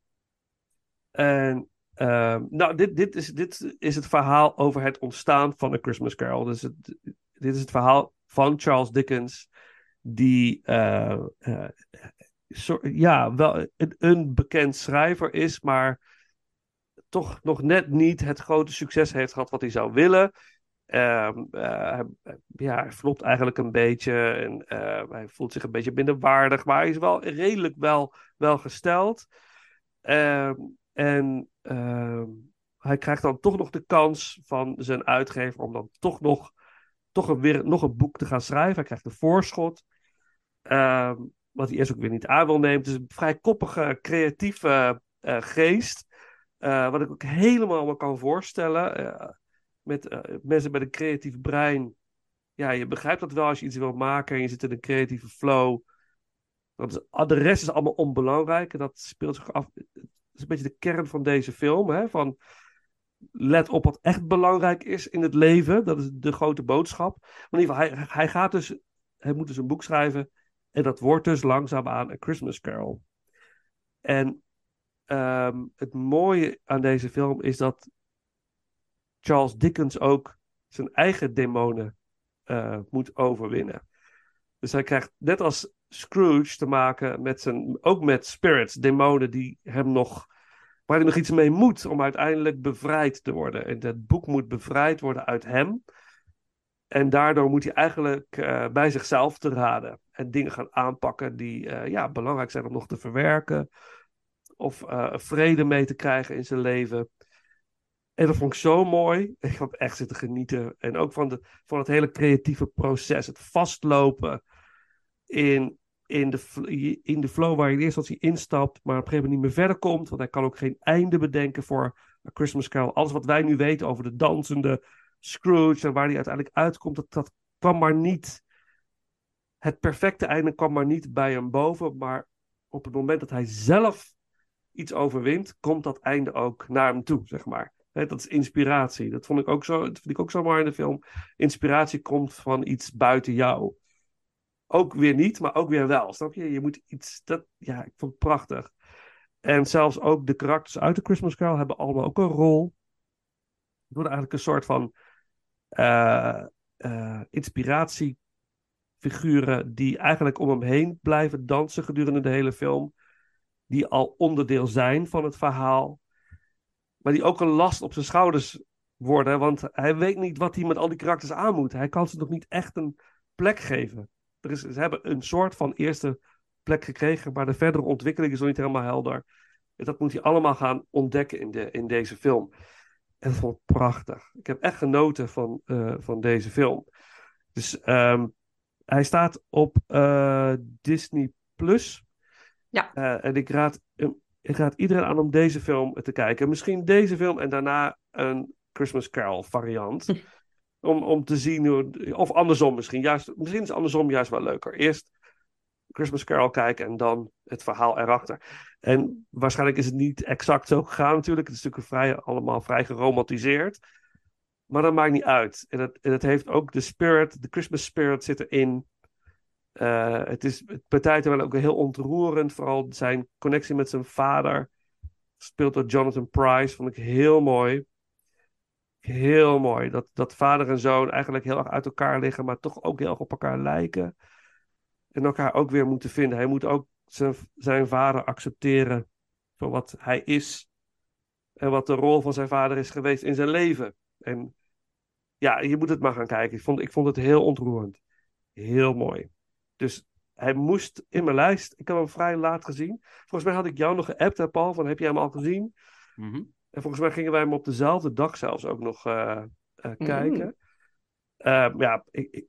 En ehm, nou, dit, dit, is, dit is het verhaal over het ontstaan van A Christmas Carol. Dus het, dit is het verhaal van Charles Dickens, die eh, eh, ja, wel een, bekend schrijver is, maar toch nog net niet het grote succes heeft gehad wat hij zou willen. Ehm, eh, hij- ja, flopt eigenlijk een beetje en hij voelt zich een beetje minderwaardig, maar hij is wel redelijk wel, wel gesteld. Ehm, en ehm, hij krijgt dan toch nog de kans van zijn uitgever om dan toch nog, toch een, weer, nog een boek te gaan schrijven. Hij krijgt een voorschot. Ehm, wat hij eerst ook weer niet aan wil nemen. Het is een vrij koppige, creatieve eh, geest. Eh, wat ik ook helemaal me kan voorstellen. Eh, met eh, mensen met een creatief brein. Ja, je begrijpt dat wel als je iets wil maken en je zit in een creatieve flow. Dat de rest is allemaal onbelangrijk. En dat speelt zich af. Het is een beetje de kern van deze film. Hè? Van, let op wat echt belangrijk is in het leven. Dat is de grote boodschap. In ieder geval, hij, hij gaat dus. Hij moet dus een boek schrijven. En dat wordt dus langzaamaan een Christmas Carol. En ehm, het mooie aan deze film is dat Charles Dickens ook zijn eigen demonen eh, moet overwinnen. Dus hij krijgt net als Scrooge te maken met zijn, ook met spirits, demonen die hem nog, waar hij nog iets mee moet om uiteindelijk bevrijd te worden. En dat boek moet bevrijd worden uit hem. En daardoor moet hij eigenlijk eh, bij zichzelf te raden en dingen gaan aanpakken die eh, ja, belangrijk zijn om nog te verwerken. Of eh, vrede mee te krijgen in zijn leven. En dat vond ik zo mooi. Ik heb echt zitten genieten. En ook van, de, van het hele creatieve proces. Het vastlopen in, in, de, in de flow waar je in eerste instantie instapt. Maar op een gegeven moment niet meer verder komt. Want hij kan ook geen einde bedenken voor A Christmas Carol. Alles wat wij nu weten over de dansende Scrooge. En waar hij uiteindelijk uitkomt. Dat, dat kwam maar niet. Het perfecte einde kwam maar niet bij hem boven. Maar op het moment dat hij zelf iets overwint, komt dat einde ook naar hem toe, zeg maar. Dat is inspiratie. Dat vond ik ook zo, dat vind ik ook zo mooi in de film. Inspiratie komt van iets buiten jou. Ook weer niet, maar ook weer wel. Snap je? Je moet iets. Dat, ja, ik vond het prachtig. En zelfs ook de karakters uit de Christmas Carol hebben allemaal ook een rol. Het worden eigenlijk een soort van eh, eh, inspiratiefiguren die eigenlijk om hem heen blijven dansen gedurende de hele film. Die al onderdeel zijn van het verhaal. Maar die ook een last op zijn schouders worden. Want hij weet niet wat hij met al die karakters aan moet. Hij kan ze nog niet echt een plek geven. Er is, ze hebben een soort van eerste plek gekregen. Maar de verdere ontwikkeling is nog niet helemaal helder. En dat moet hij allemaal gaan ontdekken in, de, in deze film. En dat vond ik prachtig. Ik heb echt genoten van, eh, van deze film. Dus ehm, hij staat op eh, Disney Plus. Ja. Eh, en ik raad, ik raad iedereen aan om deze film te kijken. Misschien deze film en daarna een Christmas Carol variant. om, om te zien hoe. Of andersom misschien. Juist, misschien is andersom juist wel leuker. Eerst Christmas Carol kijken en dan het verhaal erachter. En waarschijnlijk is het niet exact zo gegaan natuurlijk. Het is natuurlijk vrij, allemaal vrij geromantiseerd. Maar dat maakt niet uit. En het, en heeft ook de spirit, de Christmas spirit zit erin. Eh, het is bij tijden wel ook heel ontroerend. Vooral zijn connectie met zijn vader. Gespeeld door Jonathan Price. Vond ik heel mooi. Heel mooi. Dat, dat vader en zoon eigenlijk heel erg uit elkaar liggen. Maar toch ook heel erg op elkaar lijken. En elkaar ook weer moeten vinden. Hij moet ook zijn, zijn vader accepteren. Voor wat hij is. En wat de rol van zijn vader is geweest in zijn leven. En ja, je moet het maar gaan kijken. Ik vond, ik vond het heel ontroerend. Heel mooi. Dus hij moest in mijn lijst. Ik heb hem vrij laat gezien. Volgens mij had ik jou nog geappt, hè, Paul, van heb jij hem al gezien? Mhm. En volgens mij gingen wij hem op dezelfde dag zelfs ook nog eh, eh, Mm. kijken. Eh, ja, ik, ik-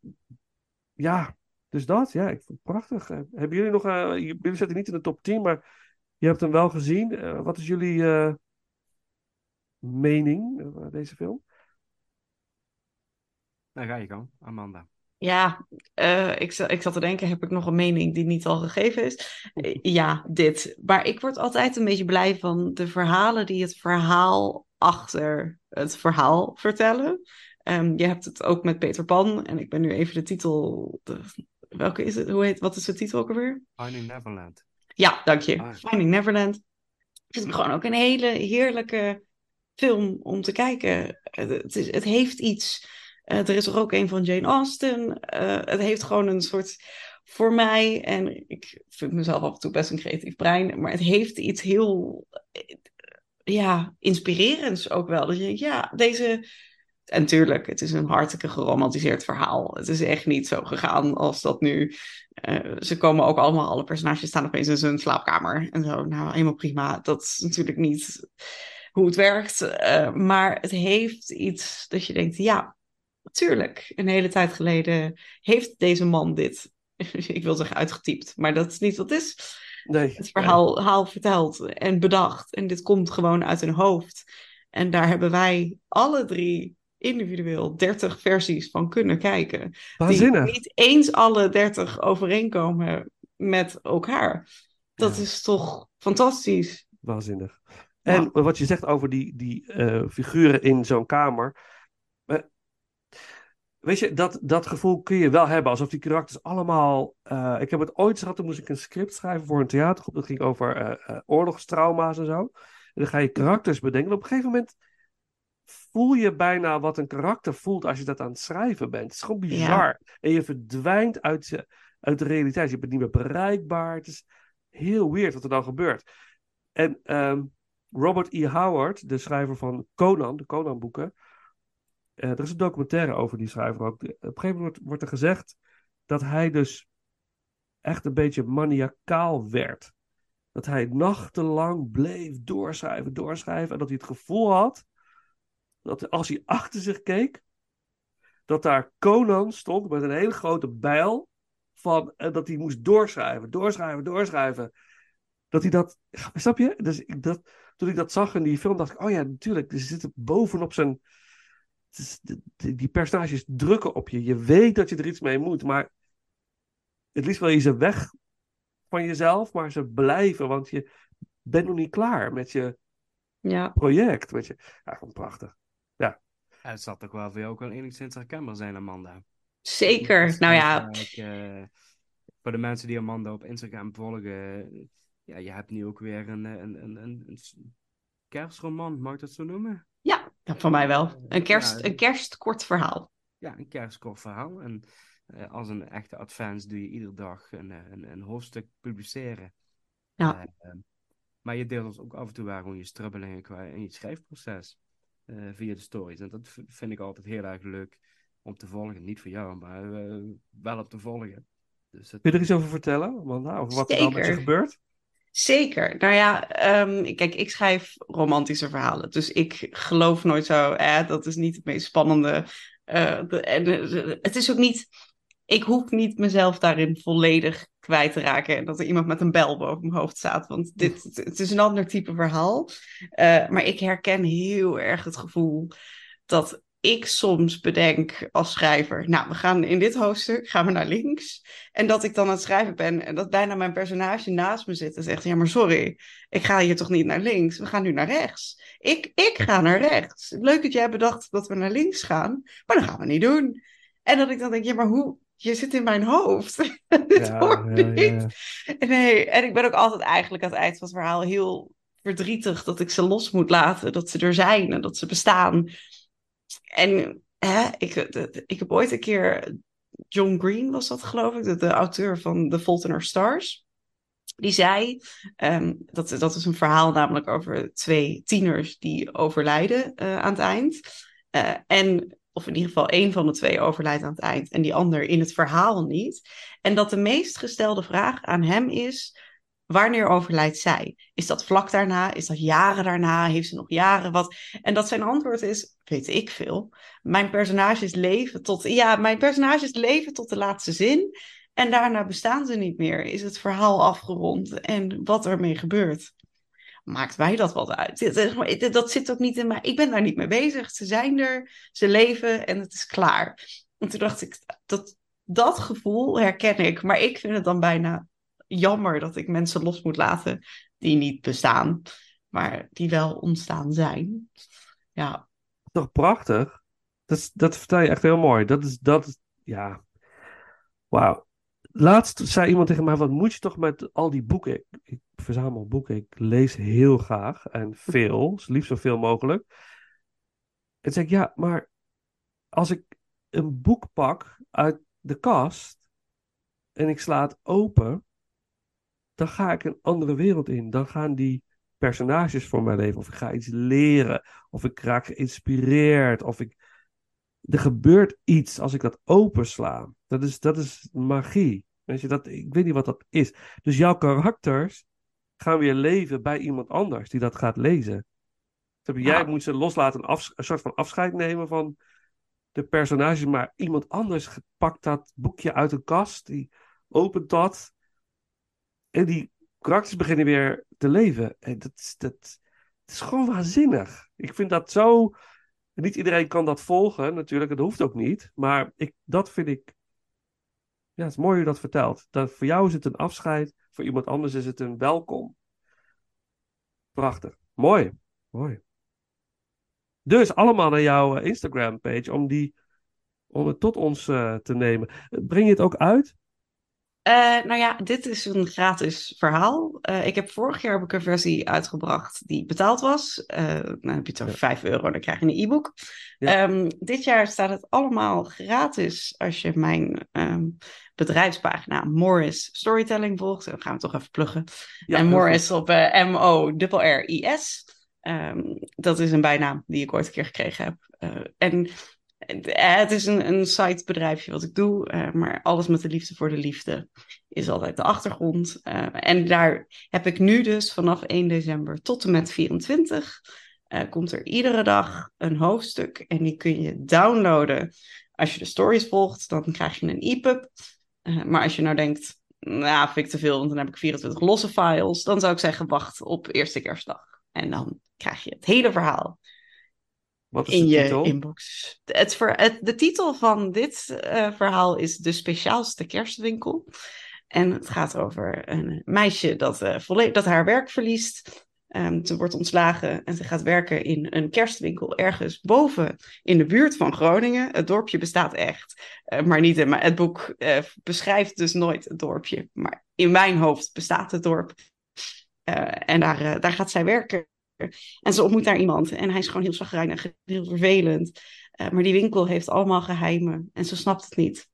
ja, dus dat. Ja, ik vond het prachtig. Eh, hebben jullie nog... eh, jullie zitten niet in de top 10, maar je hebt hem wel gezien. Wat is jullie eh, mening over deze film? Daar ga je gang, Amanda. Ja, eh, ik, ik zat te denken, heb ik nog een mening die niet al gegeven is? Eh, ja, dit. Maar ik word altijd een beetje blij van de verhalen die het verhaal achter het verhaal vertellen. Ehm, je hebt het ook met Peter Pan. En ik ben nu even de titel... de- welke is het? Hoe heet, wat is de titel ook alweer? Finding Neverland. Ja, dank je. Ah. Finding Neverland. Vind ik gewoon ook een hele heerlijke film om te kijken. Het, het, is, het heeft iets. Eh, er is er ook een van Jane Austen. Eh, het heeft gewoon een soort. Voor mij, en ik vind mezelf af en toe best een creatief brein, maar het heeft iets heel. eh, Ja, inspirerends ook wel. Dat je denkt, ja, deze. En tuurlijk, het is een hartstikke geromantiseerd verhaal. Het is echt niet zo gegaan als dat nu. ze komen ook allemaal, alle personages staan opeens in zijn slaapkamer. En zo, nou, helemaal prima. Dat is natuurlijk niet hoe het werkt. maar het heeft iets dat je denkt, ja, natuurlijk. Een hele tijd geleden heeft deze man dit. Ik wil zeggen uitgetypt, maar dat is niet wat het is Nee. het verhaal haal verteld en bedacht. En dit komt gewoon uit hun hoofd. En daar hebben wij alle drie individueel 30 versies van kunnen kijken. Waanzinnig. Die niet eens alle 30 overeenkomen met elkaar. Dat Ja. is toch fantastisch. Waanzinnig. En wat je zegt over die, die eh, figuren in zo'n kamer. Weet je, dat, dat gevoel kun je wel hebben. Alsof die karakters allemaal. eh, ik heb het ooit gehad, toen moest ik een script schrijven voor een theatergroep. Dat ging over eh, eh, oorlogstrauma's en zo. En dan ga je karakters bedenken. En op een gegeven moment voel je bijna wat een karakter voelt als je dat aan het schrijven bent. Het is gewoon bizar. En je verdwijnt uit, je, uit de realiteit. Je bent niet meer bereikbaar. Het is heel weird wat er dan gebeurt. En ehm, Robert E. Howard, de schrijver van Conan, de Conan-boeken. Eh, er is een documentaire over die schrijver ook. Op een gegeven moment wordt, er gezegd dat hij dus echt een beetje maniacaal werd. Dat hij nachtenlang bleef doorschrijven, doorschrijven. En dat hij het gevoel had dat als hij achter zich keek, dat daar Conan stond met een hele grote bijl. Van, en dat hij moest doorschrijven, doorschrijven, doorschrijven. Dat hij dat. Snap je? Dus ik, dat, toen ik dat zag in die film, dacht ik: oh ja, natuurlijk. Ze zitten bovenop zijn. het is- de- de- die personages drukken op je. Je weet dat je er iets mee moet, maar het liefst wil je ze weg van jezelf, maar ze blijven, want je bent nog niet klaar met je Ja. project. Weet je. Ja, gewoon prachtig. Het zal toch wel voor jou ook wel enigszins herkenbaar zijn, Amanda. Zeker. Nou ja, eh, voor de mensen die Amanda op Instagram volgen, ja, je hebt nu ook weer een, eh, een, een, een, een kerstroman, mag ik dat zo noemen? Ja, van mij wel. Een, kerst, Ja. een kerstkort verhaal. Ja, een kerstkort verhaal. En eh, als een echte advance doe je iedere dag een, eh, een, een hoofdstuk publiceren. Ja. Eh, eh, maar je deelt ons ook af en toe waar gewoon je strubbelingen qua in je schrijfproces eh, via de stories. En dat vind ik altijd heel erg leuk om te volgen. Niet voor jou, maar eh, wel om te volgen. Dus het, Kun je er iets over vertellen, Amanda? Over wat er dan met je gebeurt? Zeker. Nou ja, ehm, kijk, ik schrijf romantische verhalen. Dus ik geloof nooit zo, eh, dat is niet het meest spannende. Eh, de- en eh, het is ook niet, ik hoef niet mezelf daarin volledig kwijt te raken. En dat er iemand met een bel boven mijn hoofd staat. Want dit, het, het is een ander type verhaal. Eh, maar ik herken heel erg het gevoel dat ik soms bedenk als schrijver. Nou, we gaan in dit hoofdstuk gaan we naar links. En dat ik dan aan het schrijven ben en dat bijna mijn personage naast me zit en zegt: Ja, maar sorry, ik ga hier toch niet naar links, we gaan nu naar rechts. Ik, ik ga naar rechts. Leuk dat jij bedacht dat we naar links gaan, maar dat gaan we niet doen. En dat ik dan denk: Ja, maar hoe? Je zit in mijn hoofd. Dit Ja, hoort ja, niet. ja. Nee, en ik ben ook altijd eigenlijk aan het eind van het verhaal heel verdrietig dat ik ze los moet laten, dat ze er zijn en dat ze bestaan. En ik, ik heb ooit een keer, John Green was dat geloof ik, de, de auteur van The Fault in Our Stars. Die zei, ehm, dat, dat is een verhaal namelijk over twee tieners die overlijden eh, aan het eind. Eh, en, of in ieder geval één van de twee overlijdt aan het eind en die ander in het verhaal niet. En dat de meest gestelde vraag aan hem is, wanneer overlijdt zij? Is dat vlak daarna? Is dat jaren daarna? Heeft ze nog jaren wat? En dat zijn antwoord is, weet ik veel. Mijn personages leven tot, ja, mijn personages leven tot de laatste zin. En daarna bestaan ze niet meer. Is het verhaal afgerond en wat ermee gebeurt. Maakt mij dat wat uit? Dat zit ook niet in mij. Ik ben daar niet mee bezig. Ze zijn er, ze leven en het is klaar. En toen dacht ik, dat, dat gevoel herken ik. Maar ik vind het dan bijna jammer dat ik mensen los moet laten die niet bestaan, maar die wel ontstaan zijn. Ja, Toch prachtig? Dat, dat vertel je echt heel mooi. Dat is, dat is, ja. Wauw. Laatst zei iemand tegen mij, wat moet je toch met al die boeken? Ik, ik verzamel boeken, ik lees heel graag en veel, dus liefst zoveel mogelijk. En zei ik, ja, maar als ik een boek pak uit de kast en ik sla het open, dan ga ik een andere wereld in. Dan gaan die personages voor mij leven. Of ik ga iets leren. Of ik raak geïnspireerd. Of ik... Er gebeurt iets als ik dat opensla. Dat is, dat is magie. Weet je, dat, ik weet niet wat dat is. Dus jouw karakters gaan weer leven bij iemand anders die dat gaat lezen. Je? Jij moet ze loslaten, een, soort van afscheid nemen van de personages. Maar iemand anders pakt dat boekje uit een kast. Die opent dat. En die karakters beginnen weer te leven. En dat, is- dat, is gewoon waanzinnig. Ik vind dat zo. Niet iedereen kan dat volgen, natuurlijk. Dat hoeft ook niet. Maar ik, dat vind ik. Ja, het is mooi hoe je dat vertelt. Dat voor jou is het een afscheid. Voor iemand anders is het een welkom. Prachtig. Mooi. Mooi. Dus allemaal naar jouw eh, Instagram-page om die om het tot ons eh, te nemen. Breng je het ook uit? Eh, nou ja, dit is een gratis verhaal. Eh, ik heb vorig jaar heb ik een versie uitgebracht die betaald was. Eh, dan heb je het over 5 euro, dan krijg je een e-book. Ja. Ehm, dit jaar staat het allemaal gratis als je mijn ehm, bedrijfspagina Morris Storytelling volgt. Dan gaan we toch even pluggen. Ja, en Morris op M-O-R-R-I-S. Ehm, dat is een bijnaam die ik ooit een keer gekregen heb. En het is een, een wat ik doe, eh, maar alles met de liefde voor de liefde is altijd de achtergrond. Eh, en daar heb ik nu dus vanaf 1 december tot en met 24 eh, komt er iedere dag een hoofdstuk en die kun je downloaden. Als je de stories volgt, dan krijg je een e-pub. Eh, maar als je nou denkt, nou vind ik te veel, want dan heb ik 24 losse files, dan zou ik zeggen wacht op eerste kerstdag. En dan krijg je het hele verhaal Wat is in de je titel? inbox. Het ver, het, de titel van dit eh, verhaal is De Speciaalste Kerstwinkel. En het gaat over een meisje dat, volle- dat haar werk verliest. Ehm, ze wordt ontslagen en ze gaat werken in een kerstwinkel ergens boven in de buurt van Groningen. Het dorpje bestaat echt, eh, maar niet in mijn, het boek beschrijft dus nooit het dorpje. Maar in mijn hoofd bestaat het dorp. En daar, daar gaat zij werken. En ze ontmoet daar iemand en hij is gewoon heel chagrijnig, heel vervelend. Eh, maar die winkel heeft allemaal geheimen en ze snapt het niet.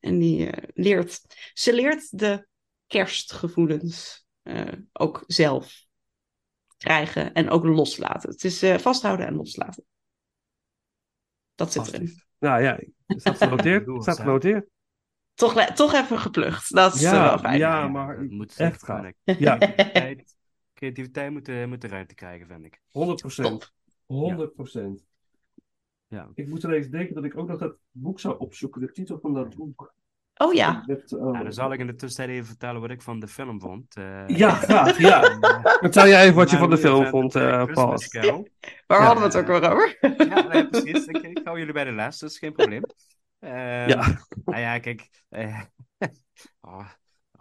En die eh, leert, ze leert de kerstgevoelens eh, ook zelf krijgen en ook loslaten. Het is eh, vasthouden en loslaten. Dat zit erin. Nou ja, staat genoteerd. Staat genoteerd. Toch, toch even geplucht. Dat is Ja, wel fijn. ja, maar echt gaaf. gaan. Ja, Creativiteit, moet, de- moet de ruimte krijgen, vind ik. 100 procent. Top. 100 procent. Ja. Ik moest ineens denken dat ik ook nog dat boek zou opzoeken, de titel van dat boek. Oh ja. Eh, Nou, dan zal ik in de tussentijd even vertellen wat ik van de film vond. Eh, Ja, graag, ja. Vertel jij even wat je van de film vond, eh, Paul. Waar Ja. hadden we het ook weer over? Ja, nee, precies. Ik, ik hou jullie bij de les, dat is geen probleem. Ehm, Ja. Nou ja, kijk. eh, oh,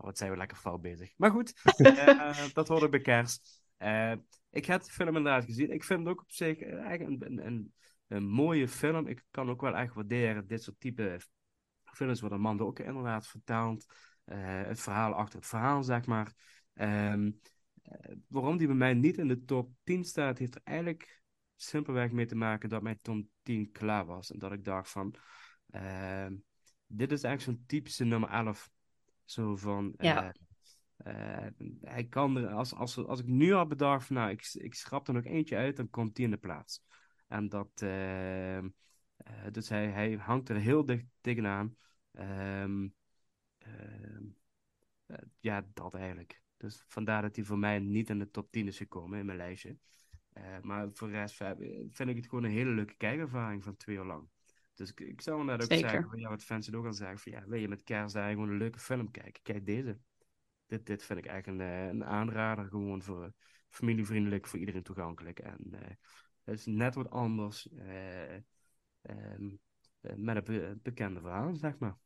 wat zijn we lekker fout bezig. Maar goed, eh, dat hoort ook bij kerst. Eh, ik heb de film inderdaad gezien. Ik vind het ook op zich eigenlijk een, een, mooie film. Ik kan ook wel echt waarderen dit soort type films waar de man ook inderdaad vertaalt. Eh, het verhaal achter het verhaal, zeg maar. Ehm, eh, waarom die bij mij niet in de top 10 staat, heeft er eigenlijk simpelweg mee te maken dat mijn top 10 klaar was. En dat ik dacht van, ehm, dit is eigenlijk zo'n typische nummer 11. Zo van, Ja. eh, eh, hij kan er, als, als, als ik nu had bedacht van, nou, ik, ik schrap er nog eentje uit, dan komt die in de plaats. En dat, ehm, eh, dus hij, hij hangt er heel dicht tegenaan. Eh, ja, dat eigenlijk. Dus vandaar dat hij voor mij niet in de top 10 is gekomen in mijn lijstje. Maar voor de rest vind ik het gewoon een hele leuke kijkervaring van twee uur lang. Dus ik, ik zou net ook Zeker. zeggen, ja, wat fans het ook al zeggen, van ja, wil je met kerstdagen gewoon een leuke film kijken? Kijk deze. Dit, dit vind ik echt een, eh, een aanrader, gewoon voor familievriendelijk, voor iedereen toegankelijk. En eh, het is net wat anders, eh, ehm, eh, met een be- bekende verhaal, zeg maar.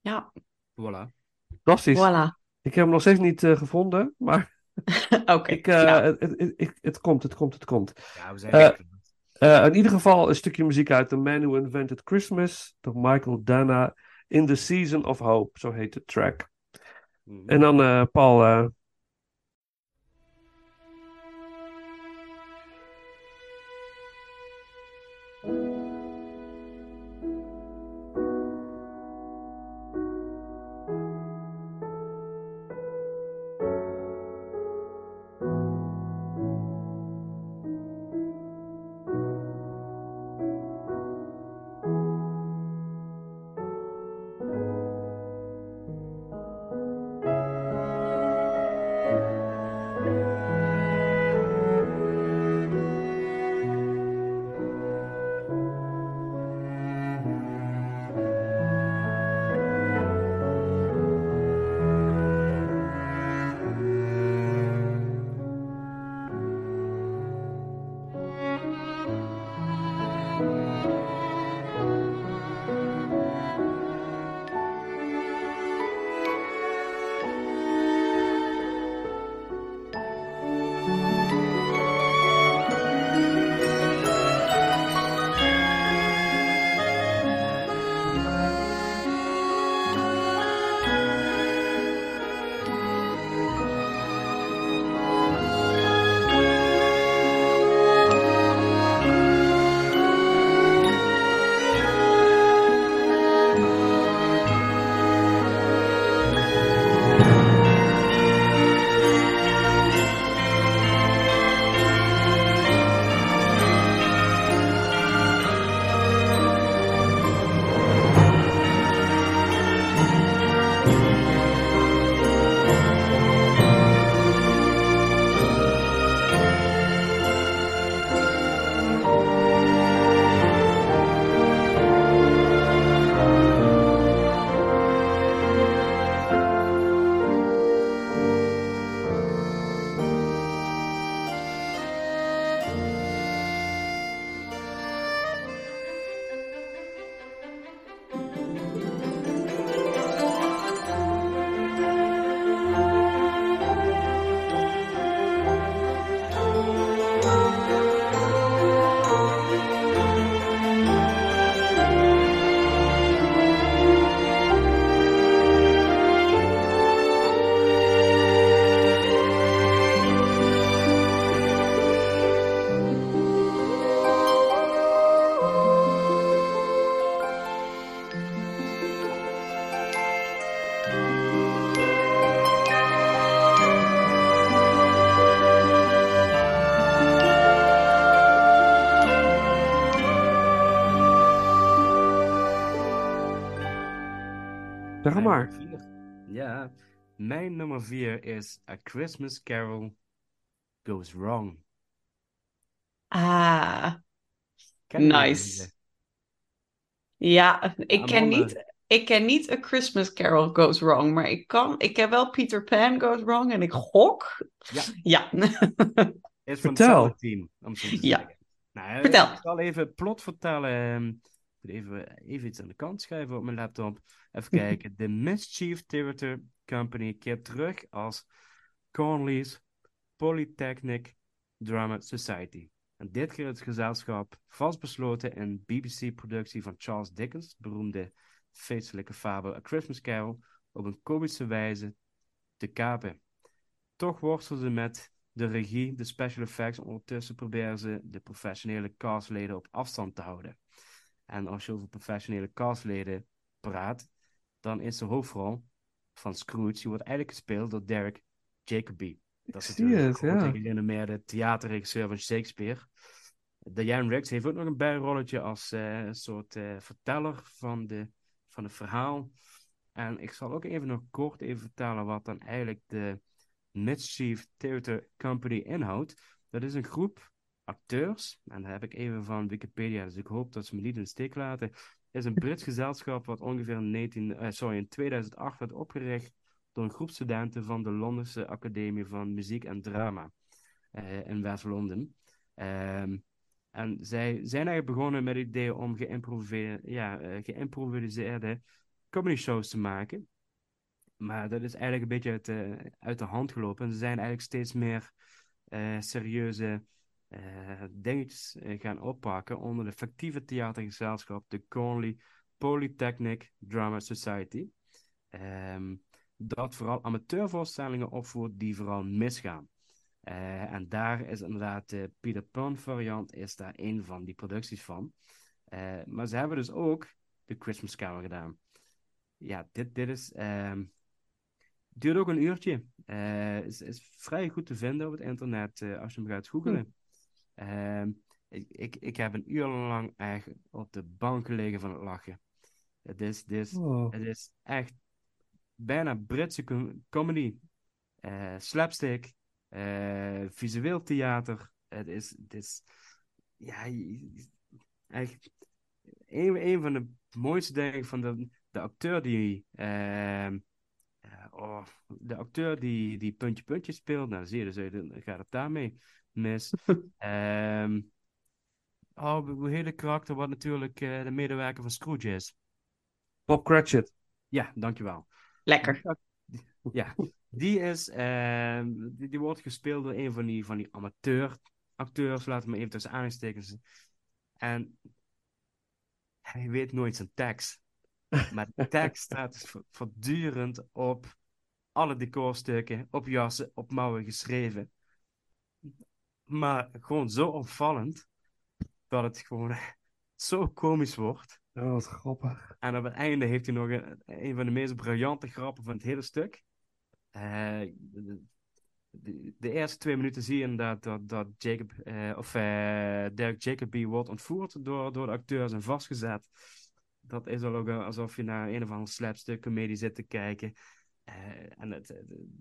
Ja, Voilà. Fantastisch. voilà. Ik heb hem nog steeds niet gevonden, maar Oké. het, het, het komt, het komt, het komt. Ja, we zijn Eh. Eh, in ieder geval een stukje muziek uit The Man Who Invented Christmas door Michael Dana in the Season of Hope, zo heet de track. Mhm. En dan eh, Paul, Zeg Mijn maar. nummer vier. Ja, mijn nummer 4 is A Christmas Carol Goes Wrong. Ah, Ken nice. Ja, ik ken Amanda. niet, ik ken niet A Christmas Carol Goes Wrong, maar ik kan, ik ken wel Peter Pan Goes Wrong en ik gok. Ja. Ja. Is van Vertel. hetzelfde team, om zo te Ja. Nou, eh, Vertel. Ik zal even plot vertellen. Ik moet even, even iets aan de kant schrijven op mijn laptop. Even kijken. De Mischief Theater Company keert terug als Cornelius Polytechnic Drama Society. En dit keer het gezelschap vastbesloten een BBC-productie van Charles Dickens, beroemde feestelijke fabel A Christmas Carol, op een komische wijze te kapen. Toch worstelen ze met de regie, de special effects. en Ondertussen proberen ze de professionele castleden op afstand te houden. En als je over professionele castleden praat, dan is de hoofdrol van Scrooge, die wordt eigenlijk gespeeld door Derek Jacobi. Dat is zie natuurlijk het, ja. gerenommeerde theaterregisseur van Shakespeare. Diane Riggs heeft ook nog een bijrolletje als eh, een soort eh, verteller van, de, van het verhaal. En ik zal ook even nog kort even vertellen wat dan eigenlijk de Mischief Theater Company inhoudt. Dat is een groep acteurs, en dat heb ik even van Wikipedia, dus ik hoop dat ze me niet in de steek laten. Is een Brits gezelschap wat ongeveer in, 19, eh, sorry, in 2008 werd opgericht door een groep studenten van de Londense Academie van Muziek en Drama eh, in West-Londen. Ehm, en zij zijn eigenlijk begonnen met het idee om ja, eh, geïmproviseerde comedy shows te maken. Maar dat is eigenlijk een beetje uit de, hand gelopen. En ze zijn eigenlijk steeds meer serieuze dingetjes eh, gaan oppakken onder de fictieve theatergezelschap de Cornell Polytechnic Drama Society. Ehm, dat vooral amateurvoorstellingen opvoert die vooral misgaan. Eh, en daar is inderdaad de Peter Pan variant is daar een van die producties van. Eh, maar ze hebben dus ook de Christmas Carol gedaan. Ja, dit, dit is... ehm, duurt ook een uurtje. Eh, is, is vrij goed te vinden op het internet eh, als je hem gaat googlen. Ehm, ik, ik, ik heb een uur lang echt op de bank gelegen van het lachen. Het is, het is, Oh. het is echt bijna Britse com- comedy. Eh, slapstick. eh, visueel theater. Het is, het is ja, echt een, een van de mooiste dingen van de, de acteur die ehm, ja, oh, de acteur die, die puntje puntje speelt, nou zie je, dus eh, gaat het daarmee mis. Ehm oh, hoe heet de karakter wat natuurlijk eh, de medewerker van Scrooge is? Bob Cratchit. Ja, dankjewel. Lekker. Ja, die is, ehm, die, die wordt gespeeld door een van die, van die amateur acteurs, laten we maar even tussen aanstekens. En hij weet nooit zijn tekst. Maar de tekst staat dus vo- voortdurend op alle decorstukken, op jassen, op mouwen geschreven. Maar gewoon zo opvallend dat het gewoon zo komisch wordt. Oh, wat grappig. En op het einde heeft hij nog een, een van de meest briljante grappen van het hele stuk. Eh, de, de, de eerste twee minuten zie je inderdaad dat, dat Jacob, eh, of eh Derek Jacobi wordt ontvoerd door, door de acteurs en vastgezet. Dat is al ook alsof je naar een of andere slapstick comedie zit te kijken. Eh, en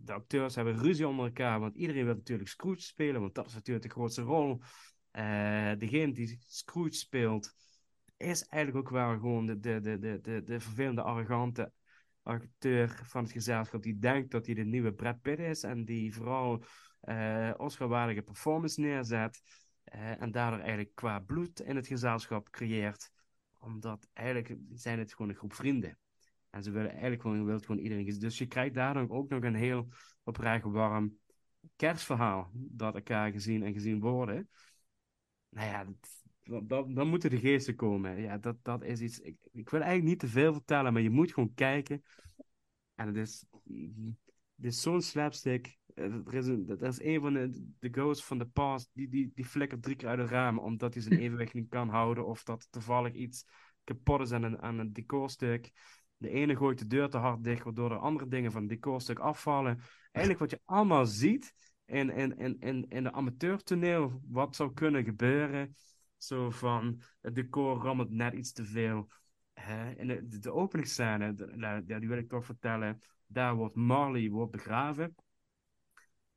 de, acteurs hebben ruzie onder elkaar, want iedereen wil natuurlijk Scrooge spelen, want dat is natuurlijk de grootste rol. Eh, degene die Scrooge speelt, is eigenlijk ook wel gewoon de, de, de, de, de, de vervelende, arrogante acteur van het gezelschap die denkt dat hij de nieuwe Brad Pitt is en die vooral eh Oscar-waardige performance neerzet en daardoor eigenlijk qua bloed in het gezelschap creëert, omdat eigenlijk zijn het gewoon een groep vrienden. En ze willen eigenlijk gewoon, wil gewoon iedereen. Dus je krijgt daardoor ook nog een heel oprecht warm kerstverhaal dat elkaar gezien en gezien worden. Nou ja, dat- dan, dan moeten de geesten komen. Ja, dat, dat is iets. Ik, ik wil eigenlijk niet te veel vertellen, maar je moet gewoon kijken. En het is, het is zo'n slapstick. Eh, Er is, een, er is een van de, de ghosts van de past, die, die, die flikkert drie keer uit het raam, omdat hij zijn evenwicht niet kan houden, of dat toevallig iets kapot is aan een, aan een decorstuk. De ene gooit de deur te hard dicht, waardoor er andere dingen van het decorstuk afvallen. Eigenlijk wat je allemaal ziet in, in, in, in, in de amateurtoneel, wat zou kunnen gebeuren. Zo van, het decor rammelt net iets te veel. eh, in de, de, de openingsscène, de- nou, die wil ik toch vertellen. Daar wordt Marley wordt begraven.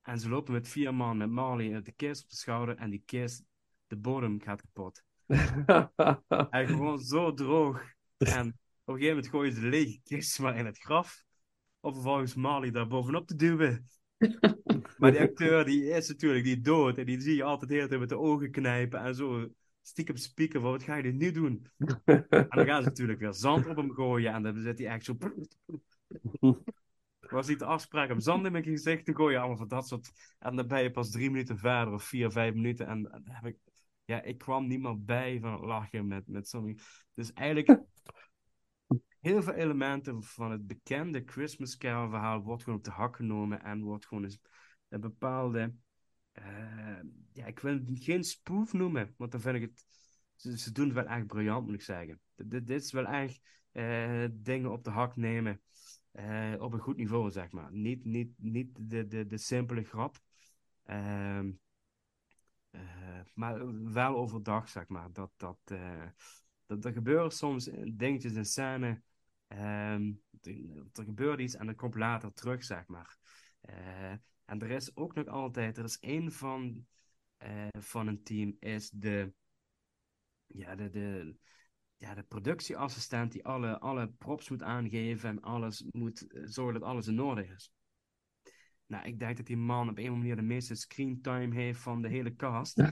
En ze lopen met vier man met Marley de kist op de schouder. En die kist, de bodem gaat kapot. En gewoon zo droog. En op een gegeven moment gooien ze de lege kist maar in het graf. Om vervolgens Marley daar bovenop te duwen. Maar die acteur die is natuurlijk die dood. En die zie je altijd de hele tijd met de ogen knijpen. En zo stiekem spieken van wat ga je nu doen? En dan gaan ze natuurlijk weer zand op hem gooien. En dan zit hij echt zo... Was niet de afspraak om zand in mijn gezicht te gooien? Allemaal van dat soort... En dan ben je pas drie minuten verder. Of vier, vijf minuten. En, dan heb ik... Ja, ik kwam niet meer bij van het lachen met, met sommige... Dus eigenlijk... Heel veel elementen van het bekende Christmas Carol verhaal wordt gewoon op de hak genomen. En wordt gewoon eens een bepaalde... eh, ja, ik wil het geen spoof noemen. Want dan vind ik het... Ze, doen het wel echt briljant, moet ik zeggen. Dit, dit- is wel echt eh, dingen op de hak nemen. eh, op een goed niveau, zeg maar. Niet, niet, niet de, de, de simpele grap. Ehm, eh, maar wel overdag, zeg maar. Dat, dat, dat er gebeuren soms dingetjes in scène. Ehm, er er gebeurt iets en dat komt later terug, zeg maar. Eh, en er is ook nog altijd, er is één van, eh, van een team, is de, ja, de, de, ja, de productieassistent die alle, alle props moet aangeven en alles moet eh, zorgen dat alles in orde is. Nou, ik denk dat die man op een of andere manier de meeste screentime heeft van de hele cast.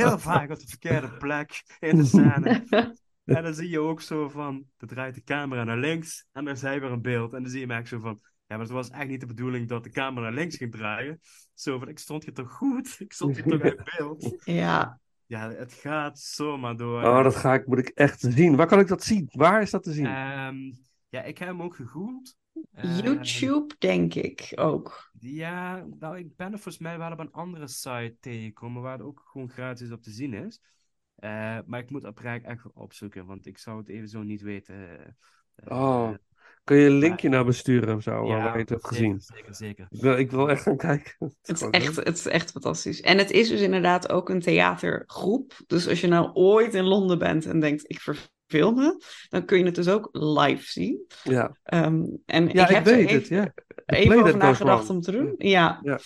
Heel vaak op de verkeerde plek in de scène. En dan zie je ook zo van, dan draait de camera naar links en dan is hij weer een beeld. En dan zie je hem echt zo van, ja, maar het was echt niet de bedoeling dat de camera naar links ging draaien. Zo van, ik stond hier toch goed? Ik stond hier toch in beeld? Ja, Ja, het gaat zomaar door. Oh, dat ga ik, moet ik echt zien. Waar kan ik dat zien? Waar is dat te zien? Ehm, ja, ik heb hem ook gegoogeld. Ehm, YouTube denk ik ook. Ja, nou, ik ben er volgens mij wel op een andere site tegengekomen waar het ook gewoon gratis op te zien is. Eh, maar ik moet oprecht echt opzoeken, want ik zou het even zo niet weten. eh, Oh, kun je een linkje naar me sturen of zo, ja, waar je het hebt gezien? Zeker, zeker. Ik wil, ik wil echt gaan kijken. Het Het is, echt, leuk. het is echt fantastisch. En het is dus inderdaad ook een theatergroep. Dus als je nou ooit in Londen bent en denkt, ik verfilm me, dan kun je het dus ook live zien. Ja, Ehm, en ja ik ik, heb er weet even, het. Ja. even over nagedacht om te doen. Ja. Ja.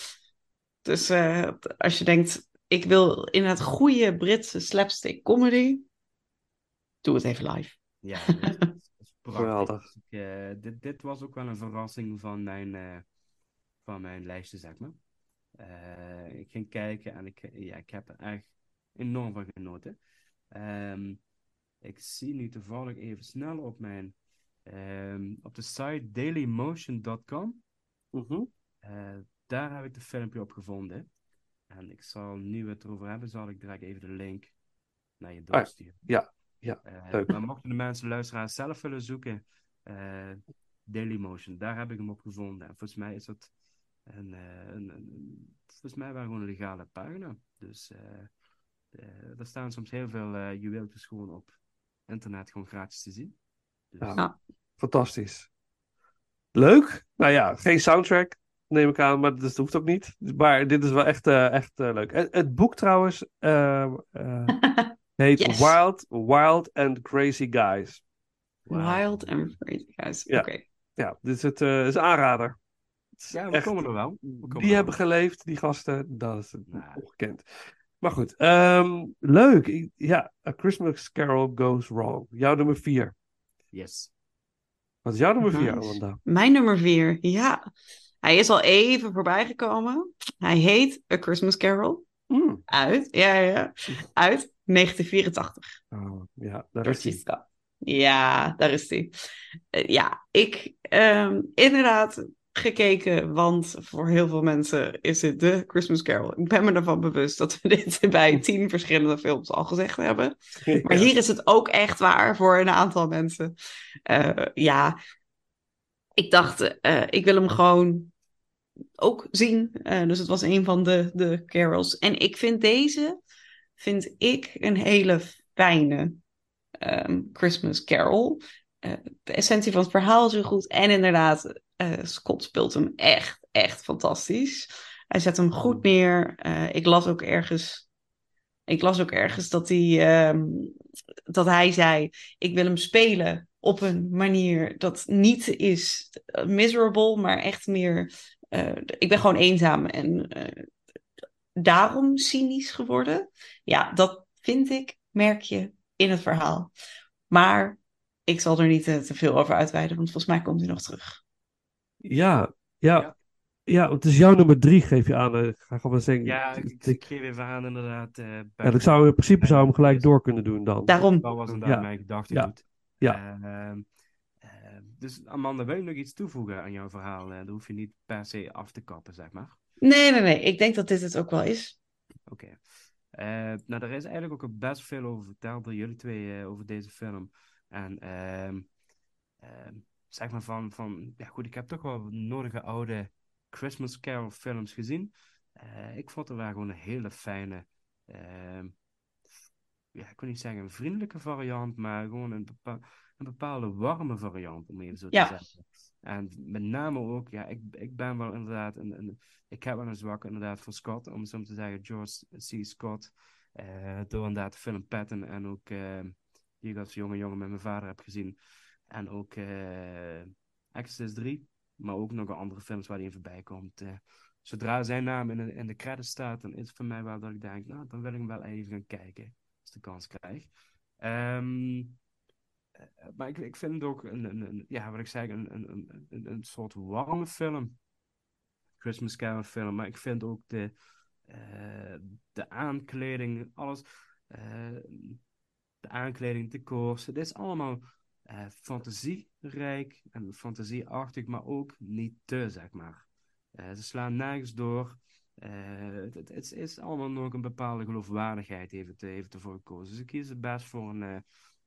Dus eh, als je denkt, ik wil in het goede Britse slapstick comedy, doe het even live. Ja, dat is, dat is prachtig. Geweldig. Ik, eh, dit, dit was ook wel een verrassing van mijn, eh, van mijn lijstje, zeg maar. Eh, ik ging kijken en ik, ja, ik heb er echt enorm van genoten. Ehm, ik zie nu toevallig even snel op mijn ehm, op de site dailymotion.com. Mhm. Eh, daar heb ik de filmpje op gevonden. En ik zal, nu we het erover hebben, zal ik direct even de link naar je ja. doorsturen. Ja, ja, Eh, leuk. maar mochten de mensen, luisteraars, zelf willen zoeken, eh Dailymotion, daar heb ik hem op gevonden. En volgens mij is dat een, eh, een, een- volgens mij wel gewoon een legale pagina. Dus er staan soms heel veel eh juweeltjes gewoon op internet gewoon gratis te zien. Dus. Ja. Fantastisch. Leuk. Nou ja, geen soundtrack, neem ik aan, maar dat hoeft ook niet. Maar dit is wel echt, eh, echt eh, leuk. Het, het boek trouwens eh, eh, heet Yes. Wild, Wild and Crazy Guys. Wild and crazy guys. Ja. Oké. Ja, dit is, het, eh, is een aanrader. Is Ja, we echt- komen er wel. We komen die er hebben wel. geleefd, die gasten, dat is het Nou. ongekend. Maar goed, ehm, leuk. Ik- Ja, A Christmas Carol Goes Wrong. Jouw nummer vier. Yes. Wat is jouw nummer vier. Amanda? Mijn nummer vier, ja. Hij is al even voorbij gekomen. Hij heet A Christmas Carol. Mm. Uit, ja, ja. Uit 1984. Oh, ja, daar Door is. Siska. Ja, daar is hij. ja, ik ehm, inderdaad gekeken, want voor heel veel mensen is het de Christmas Carol. Ik ben me ervan bewust dat we dit bij tien verschillende films al gezegd hebben. Maar hier is het ook echt waar voor een aantal mensen. Eh, ja, ik dacht, eh, ik wil hem gewoon ook zien. Eh, dus het was een van de, de carols. En ik vind deze, vind ik een hele fijne ehm, Christmas carol. Eh, de essentie van het verhaal is heel goed. En inderdaad, eh, Scott speelt hem echt, echt fantastisch. Hij zet hem goed neer. Ik las ook ergens Ik las ook ergens dat hij, ehm, dat hij zei: Ik wil hem spelen op een manier dat niet is miserable, maar echt meer. Eh, ik ben gewoon eenzaam en eh, daarom cynisch geworden. Ja, dat vind ik, merk je in het verhaal. Maar ik zal er niet eh, te veel over uitweiden, want volgens mij komt hij nog terug. Ja, ja. Ja, het is jouw nummer drie, geef je aan. eh, Ik ga gewoon zeggen. Ja, ik, ik, ik geef even aan inderdaad. eh ja, dat zou, in principe zou hem gelijk door kunnen doen dan. Daarom. Dat was inderdaad Ja. mijn gedachtegoed. Ja. Ehm, eh, dus Amanda, wil je nog iets toevoegen aan jouw verhaal? Eh, dat hoef je niet per se af te kappen, zeg maar. Nee, nee, nee. Ik denk dat dit het ook wel is. Oké. Eh, nou, er is eigenlijk ook best veel over verteld door jullie twee eh, over deze film. En ehm, ehm, zeg maar van, van, ja goed, ik heb toch wel nodige oude Christmas Carol films gezien. Ik vond er wel gewoon een hele fijne, ehm, ja, ik wil niet zeggen een vriendelijke variant, maar gewoon een, bepa- een bepaalde warme variant, om even zo te Ja. zeggen. En met name ook, ja, ik, ik ben wel inderdaad een, een, ik heb wel een zwak inderdaad voor Scott, om zo te zeggen, George C. Scott. eh, door inderdaad de film Patton en ook eh, die ik als jonge jongen met mijn vader heb gezien. En ook eh Exorcist 3, maar ook nog andere films waar hij in voorbij komt. eh. zodra zijn naam in de, in de credits staat, dan is het voor mij wel dat ik denk, nou, dan wil ik hem wel even gaan kijken, als ik de kans krijg. Ehm, eh, maar ik, ik vind het ook een, een, ja, wat ik zeg, een, een, een, soort warme film. Christmas Carol film, maar ik vind ook de, eh, de aankleding, alles, eh, de aankleding, decors, het is allemaal eh, fantasierijk en fantasieachtig, maar ook niet te, zeg maar. Eh, ze slaan nergens door. Eh, het, het, het is allemaal nog een bepaalde geloofwaardigheid heeft, heeft ervoor gekozen. Dus ik kies er best voor een, eh,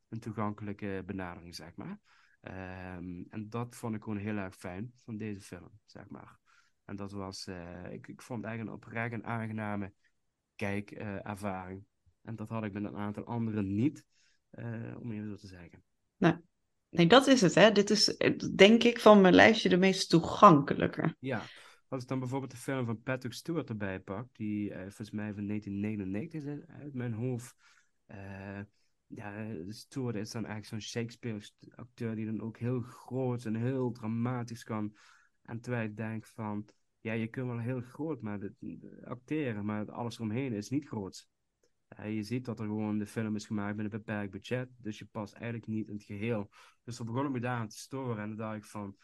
een toegankelijke benadering, zeg maar. Ehm, en dat vond ik gewoon heel erg fijn van deze film, zeg maar. En dat was, eh, ik, ik vond het eigenlijk een oprecht een aangename kijkervaring. en dat had ik met een aantal anderen niet, eh, om even zo te zeggen. Nee, dat is het, hè. Dit is, eh, denk ik, van mijn lijstje de meest toegankelijke. Ja, als ik dan bijvoorbeeld de film van Patrick Stewart erbij pak, die eh, volgens mij van 1999 is uit- uit mijn hoofd. Ja, Stewart is dan eigenlijk zo'n Shakespeare-acteur die dan ook heel groot en heel dramatisch kan. En terwijl ik denk van, ja, je kunt wel heel groot maar acteren, maar alles eromheen is niet groot. Je ziet dat er gewoon de film is gemaakt met een beperkt budget, dus je past eigenlijk niet in het geheel. Dus dan begon ik me daar aan te storen en dan dacht ik van,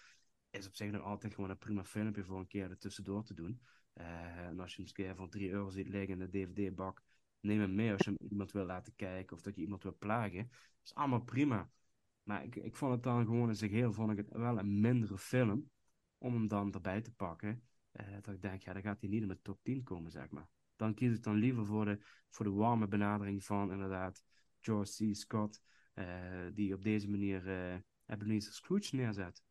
is op zich nog altijd gewoon een prima filmpje voor een keer er tussendoor te doen. Eh, en als je hem een keer voor 3 euro ziet liggen in de DVD-bak, neem hem mee als je iemand wil laten kijken of dat je iemand wil plagen. Dat is allemaal prima. Maar ik, ik vond het dan gewoon in zich heel, vond ik het wel een mindere film om hem dan erbij te pakken. Eh, dat ik denk, ja, dan gaat hij niet in mijn top 10 komen, zeg maar. Dan kies ik dan liever voor de, voor de warme benadering van inderdaad George C. Scott, eh, die op deze manier eh Ebenezer Scrooge neerzet.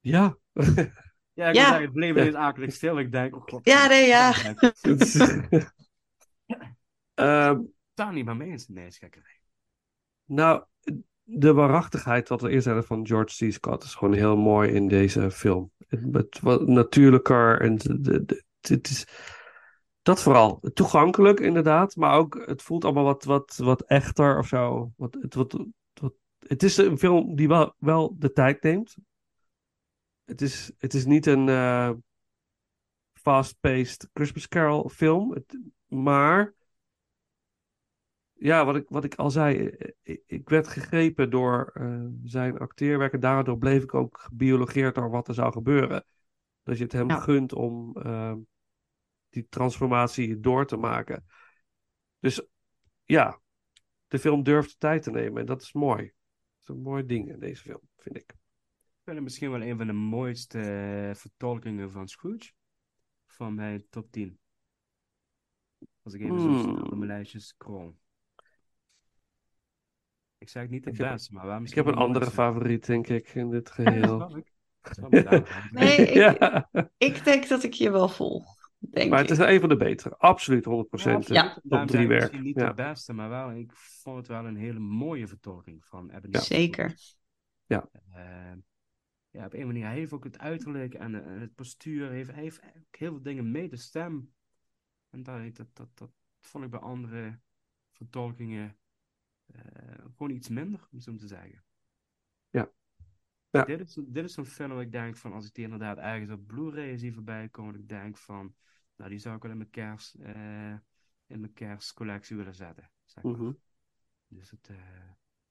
Ja. Ja, ik Ja. het bleef ineens akelig stil. Ik denk, oh god. Ja, nee, ja. Het is- Ehm, Daar niet meer mee eens. Nee, is gekkerij. nou, de waarachtigheid wat we eerst hadden van George C. Scott is gewoon heel mooi in deze film. Het, het wat natuurlijker en het is dat vooral. Toegankelijk inderdaad, maar ook het voelt allemaal wat, wat, wat echter of zo. Wat, het, wat, wat, het is een film die wel, wel de tijd neemt. Het is, het is niet een eh, fast-paced Christmas Carol film, het- maar ja, wat ik, wat ik al zei, eh, ik, ik werd gegrepen door eh, zijn acteerwerk en daardoor bleef ik ook gebiologeerd door wat er zou gebeuren. Dat je het hem Ja. gunt om eh, die transformatie door te maken. Dus ja, de film durft de tijd te nemen en dat is mooi. Dat is een mooi ding in deze film, vind ik. Ik vind het misschien wel een van de mooiste eh, vertolkingen van Scrooge. Van mijn top 10. Als ik even zo Hmm. snel door mijn lijstje scroll. Ik zeg niet de beste, maar waar Ik heb een andere mooiste. favoriet, denk ik, in dit Ja, geheel. ik. Ik. Nee, ik, ja, ik denk dat ik je wel volg. Denk maar het is een van de betere. Absoluut 100%. Ja, Ja. Daarom Top drie werk. Misschien niet Ja. de beste, maar wel, ik vond het wel een hele mooie vertolking van Ebenezer. Zeker. Eh, ja, op een manier. Hij heeft ook het uiterlijk en, eh, en het postuur. Hij heeft, hij heeft ook heel veel dingen mee. De stem. En dat, dat, dat, dat vond ik bij andere vertolkingen eh, gewoon iets minder, om zo te zeggen. Ja. Ja. Dit is, dit is zo'n film waar ik denk van, als ik die inderdaad ergens op Blu-ray zie voorbij komen, ik denk van, nou, die zou ik wel in mijn kerst, eh, in mijn kerstcollectie willen zetten. Zeg maar. Mhm. Dus het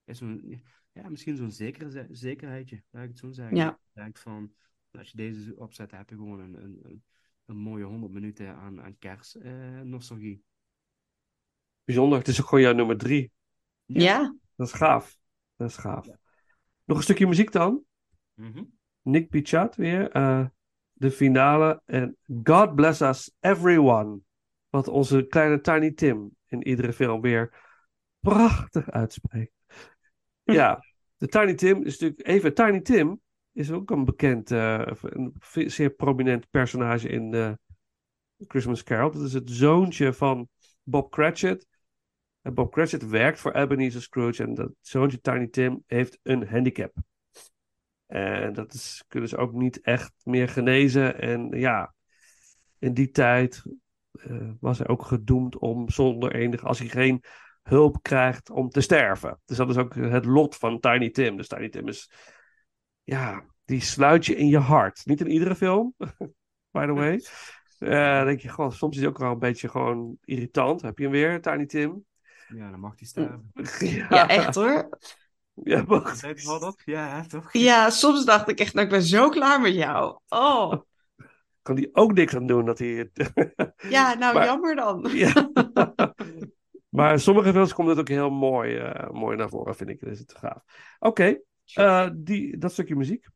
is zo'n, ja, misschien zo'n zekere, ze- zekerheidje, laat ik het zo zeggen. Ja. Ik denk van, als je deze opzet, heb je gewoon een, een, een, mooie 100 minuten aan, aan kerst eh, nostalgie. Bijzonder. Het is ook gewoon jouw nummer drie. Ja. Dat is gaaf. Dat is gaaf. Nog een stukje muziek dan. Mhm. Nick Pichat weer. eh, de finale. En God Bless Us Everyone. Wat onze kleine Tiny Tim in iedere film weer prachtig uitspreekt. Ja, de Tiny Tim is natuurlijk even. Tiny Tim is ook een bekend, eh, een zeer prominent personage in eh, Christmas Carol. Dat is het zoontje van Bob Cratchit. En Bob Cratchit werkt voor Ebenezer Scrooge. En dat zoontje Tiny Tim heeft een handicap. En dat is, kunnen ze ook niet echt meer genezen. En ja, in die tijd eh, was hij ook gedoemd om zonder enige, als hij geen hulp krijgt, om te sterven. Dus dat is ook het lot van Tiny Tim. Dus Tiny Tim is, ja, die sluit je in je hart. Niet in iedere film, by the way. Eh, dan denk je gewoon, soms is hij ook wel een beetje gewoon irritant. Heb je hem weer, Tiny Tim? Ja, dan mag die sterven. Ja, echt hoor. Ja, wel dat? Ja, toch? Ja, soms dacht ik echt, nou, ik ben zo klaar met jou. Oh, Kan hij ook niks aan doen dat hij... ja, nou Maar- jammer dan. Ja. Maar sommige films komt het ook heel mooi, eh, mooi naar voren, vind ik. Dat is het gaaf. Oké, eh, die dat stukje muziek.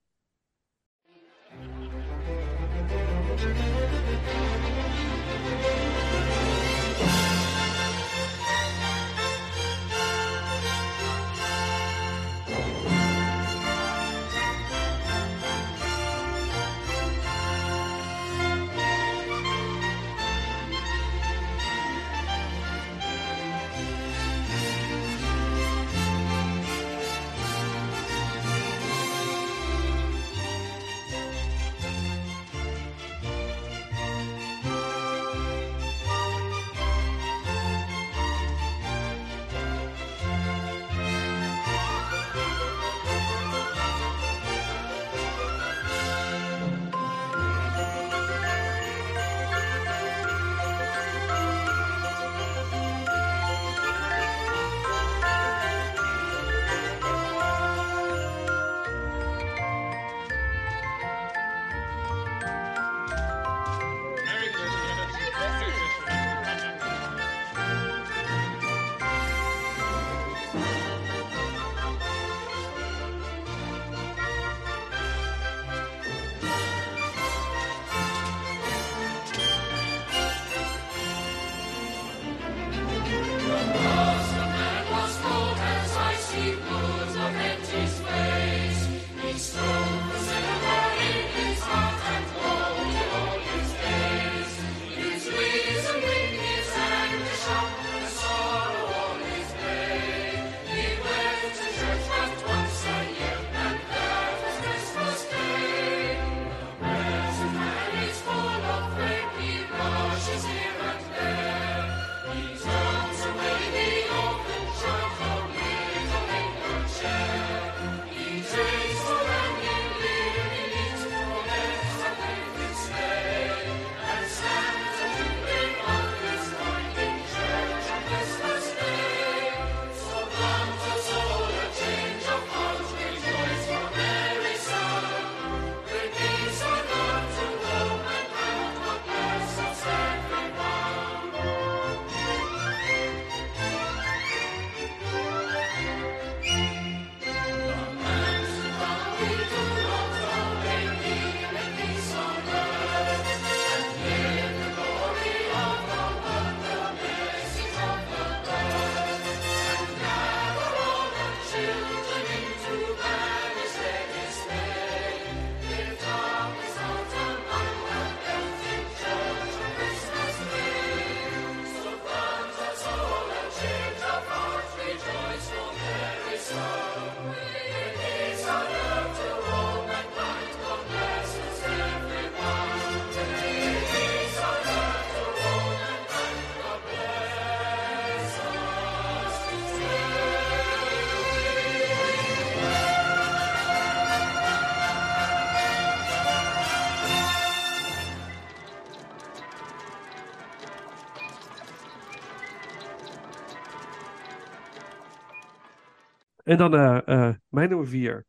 En dan eh, eh, mijn nummer vier.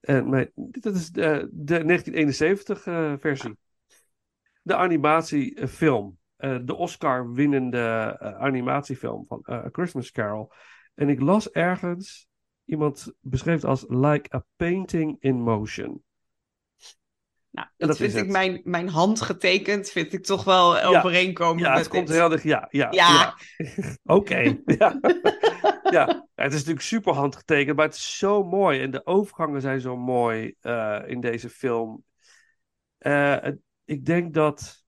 En mijn, dit is de, de 1971 eh, versie. De animatiefilm. Eh, de Oscar-winnende eh, animatiefilm van eh, A Christmas Carol. En ik las ergens, iemand beschreef als like a painting in motion. Nou, dat, dat vind ik het. mijn, mijn hand getekend, vind ik toch wel Ja. overeenkomen Ja, het komt dit. heel dicht. Ja, ja, Ja. Oké. ja. ja, het is natuurlijk super handgetekend, maar het is zo mooi. En de overgangen zijn zo mooi eh, in deze film. Eh, ik denk dat.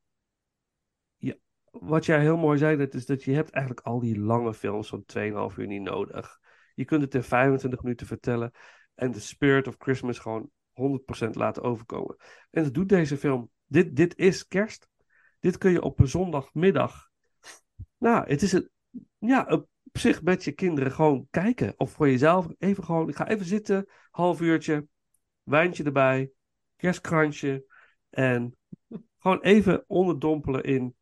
Wat jij heel mooi zei, dat is dat je hebt eigenlijk al die lange films van 2,5 uur niet nodig. Je kunt het in 25 minuten vertellen. En de spirit of Christmas gewoon 100% laten overkomen. En dat doet deze film. Dit, dit is kerst. Dit kun je op een zondagmiddag. Nou, het is een, ja, op zich met je kinderen gewoon kijken. Of voor jezelf even gewoon. Ik ga even zitten, half uurtje, wijntje erbij, kerstkransje. En gewoon even onderdompelen in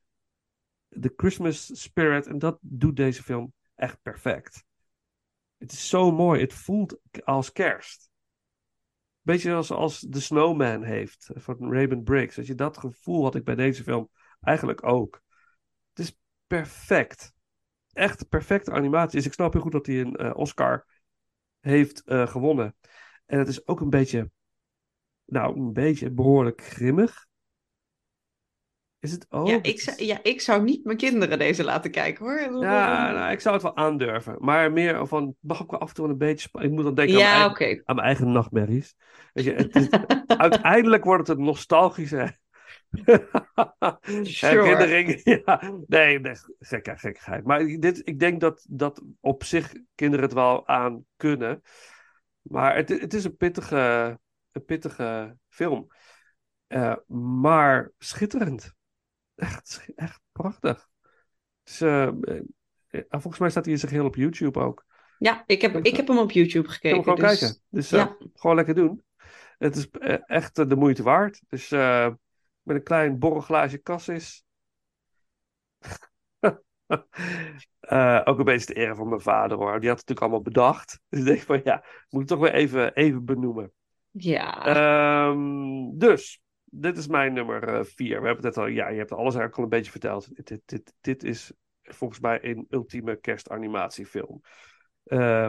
de Christmas spirit. En dat doet deze film echt perfect. Het is zo mooi. Het voelt als kerst. Beetje als, als The Snowman heeft van Raymond Briggs. Dat je dat gevoel had ik bij deze film eigenlijk ook. Het is perfect. Echt perfecte animatie. Dus ik snap heel goed dat hij een eh, Oscar heeft eh, gewonnen. En het is ook een beetje, nou, een beetje behoorlijk grimmig. Is het ook? Ja, ik zou, ja, ik zou niet mijn kinderen deze laten kijken hoor. Ja, nou, ik zou het wel aandurven. Maar meer van, mag ook wel af en toe een beetje... Ik moet dan denken aan, mijn eigen, aan mijn eigen nachtmerries. Weet je, het is, uiteindelijk wordt het een nostalgische Sure. herinnering. Ja, nee, nee gekke, gekkigheid. Maar dit, ik denk dat, dat op zich kinderen het wel aan kunnen. Maar het, het is een pittige, een pittige film. Eh, maar schitterend. Echt, echt prachtig. Dus, volgens mij staat hij in zijn geheel op YouTube ook. Ja, ik heb, ik heb hem op YouTube gekeken. hem gewoon dus- kijken. Dus ja. gewoon lekker doen. Het is echt de moeite waard. Dus met een klein borrelglaasje cassis. Eh, ook een beetje de ere van mijn vader hoor. Die had het natuurlijk allemaal bedacht. Dus ik denk van ja, moet ik toch weer even, even benoemen. Ja. Ehm, dus, dit is mijn nummer eh, vier. We hebben het net al, ja, je hebt alles eigenlijk al een beetje verteld. Dit, dit, dit, dit is volgens mij een ultieme kerstanimatiefilm. Eh,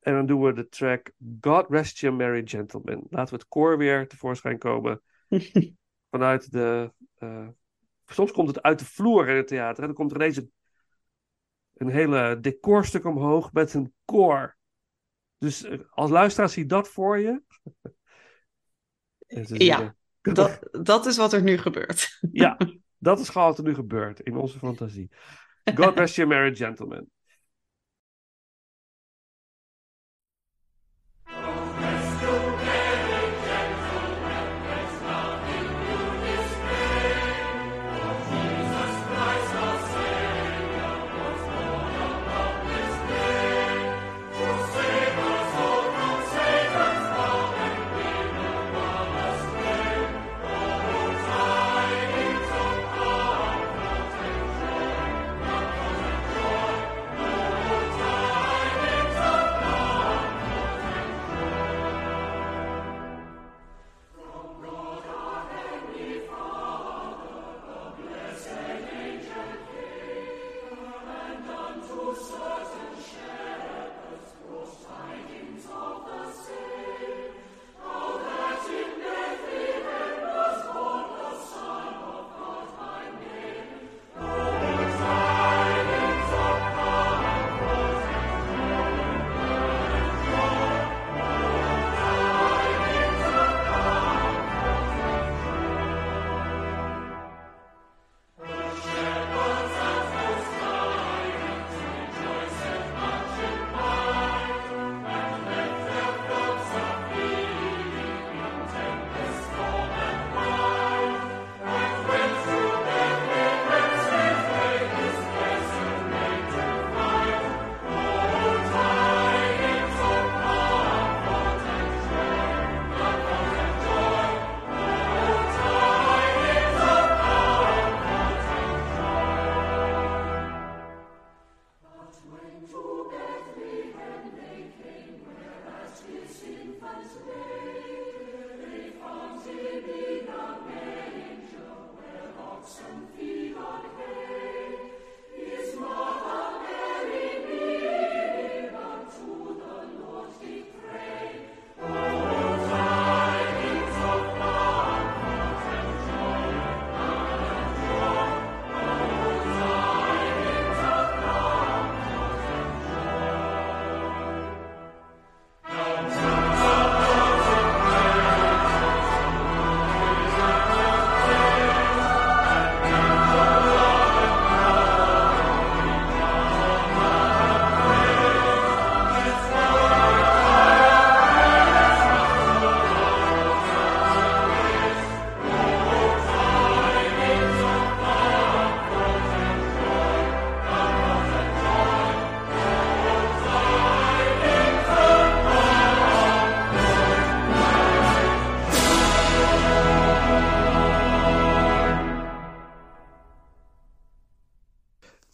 en dan doen we de track God Rest You Merry Gentlemen. Laten we het koor weer tevoorschijn komen. Vanuit de... eh, soms komt het uit de vloer in het theater. En dan komt er ineens een, een hele decorstuk omhoog met een koor. Dus als luisteraar zie dat voor je. Ja, dat, dat is wat er nu gebeurt. ja, dat is gewoon wat er nu gebeurt in onze fantasie. God rest you merry gentlemen.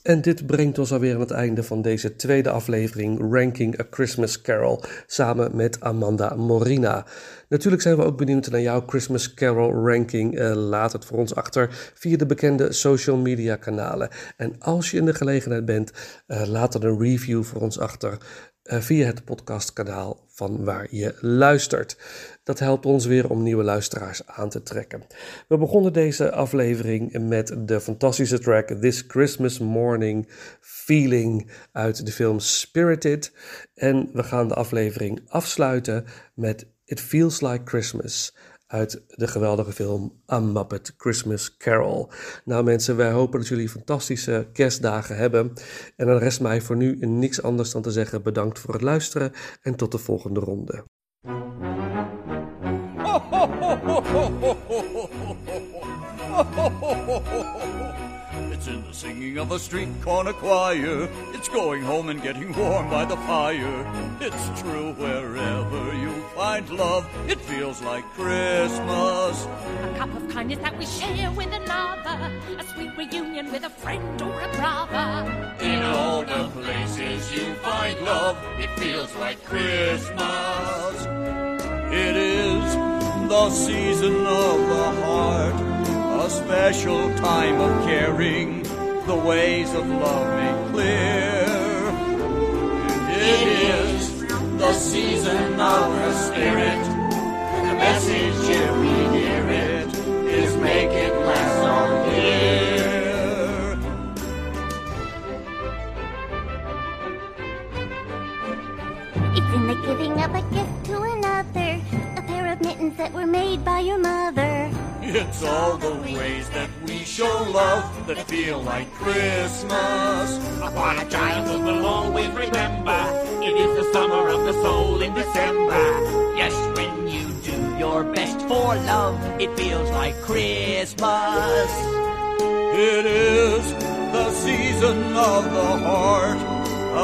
En dit brengt ons alweer aan het einde van deze tweede aflevering Ranking a Christmas Carol samen met Amanda Morina. Natuurlijk zijn we ook benieuwd naar jouw Christmas Carol ranking. Eh, laat het voor ons achter via de bekende social media kanalen. En als je in de gelegenheid bent, eh, laat dan een review voor ons achter eh, via het podcastkanaal van waar je luistert. Dat helpt ons weer om nieuwe luisteraars aan te trekken. We begonnen deze aflevering met de fantastische track This Christmas Morning Feeling uit de film Spirited. En we gaan de aflevering afsluiten met It Feels Like Christmas uit de geweldige film A Muppet Christmas Carol. Nou mensen, wij hopen dat jullie fantastische kerstdagen hebben. En dan rest mij voor nu niks anders dan te zeggen bedankt voor het luisteren en tot de volgende ronde. It's in the singing of a street corner choir. It's going home and getting warm by the fire. It's true wherever you find love, it feels like Christmas. A cup of kindness that we share with another. A sweet reunion with a friend or a brother. In all the places you find love, it feels like Christmas. It is the season of the heart, special time of caring, the ways of love made clear. It is the season of the spirit, the message if we hear it is make it last all year. It's in the giving of a gift mittens that were made by your mother. It's all the ways that we show love that feel like Christmas. Upon a childhood will always remember. It is the summer of the soul in December. Yes, when you do your best for love, it feels like Christmas. It is the season of the heart,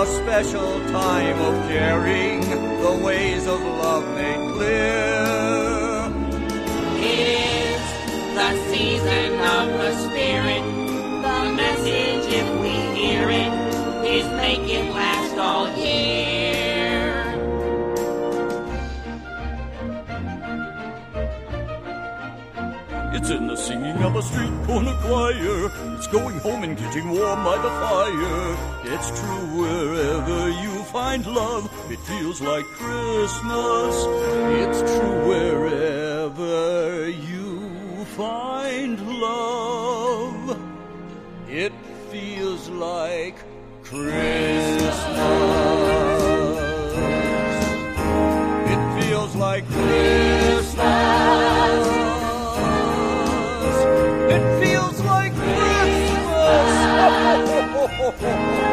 a special time of caring, the ways of love made clear. The season of the spirit. The message, if we hear it, is make it last all year. It's in the singing of a street corner choir. It's going home and getting warm by the fire. It's true wherever you find love, it feels like Christmas. It's true wherever you find love. It feels like Christmas. It feels like Christmas. It feels like Christmas.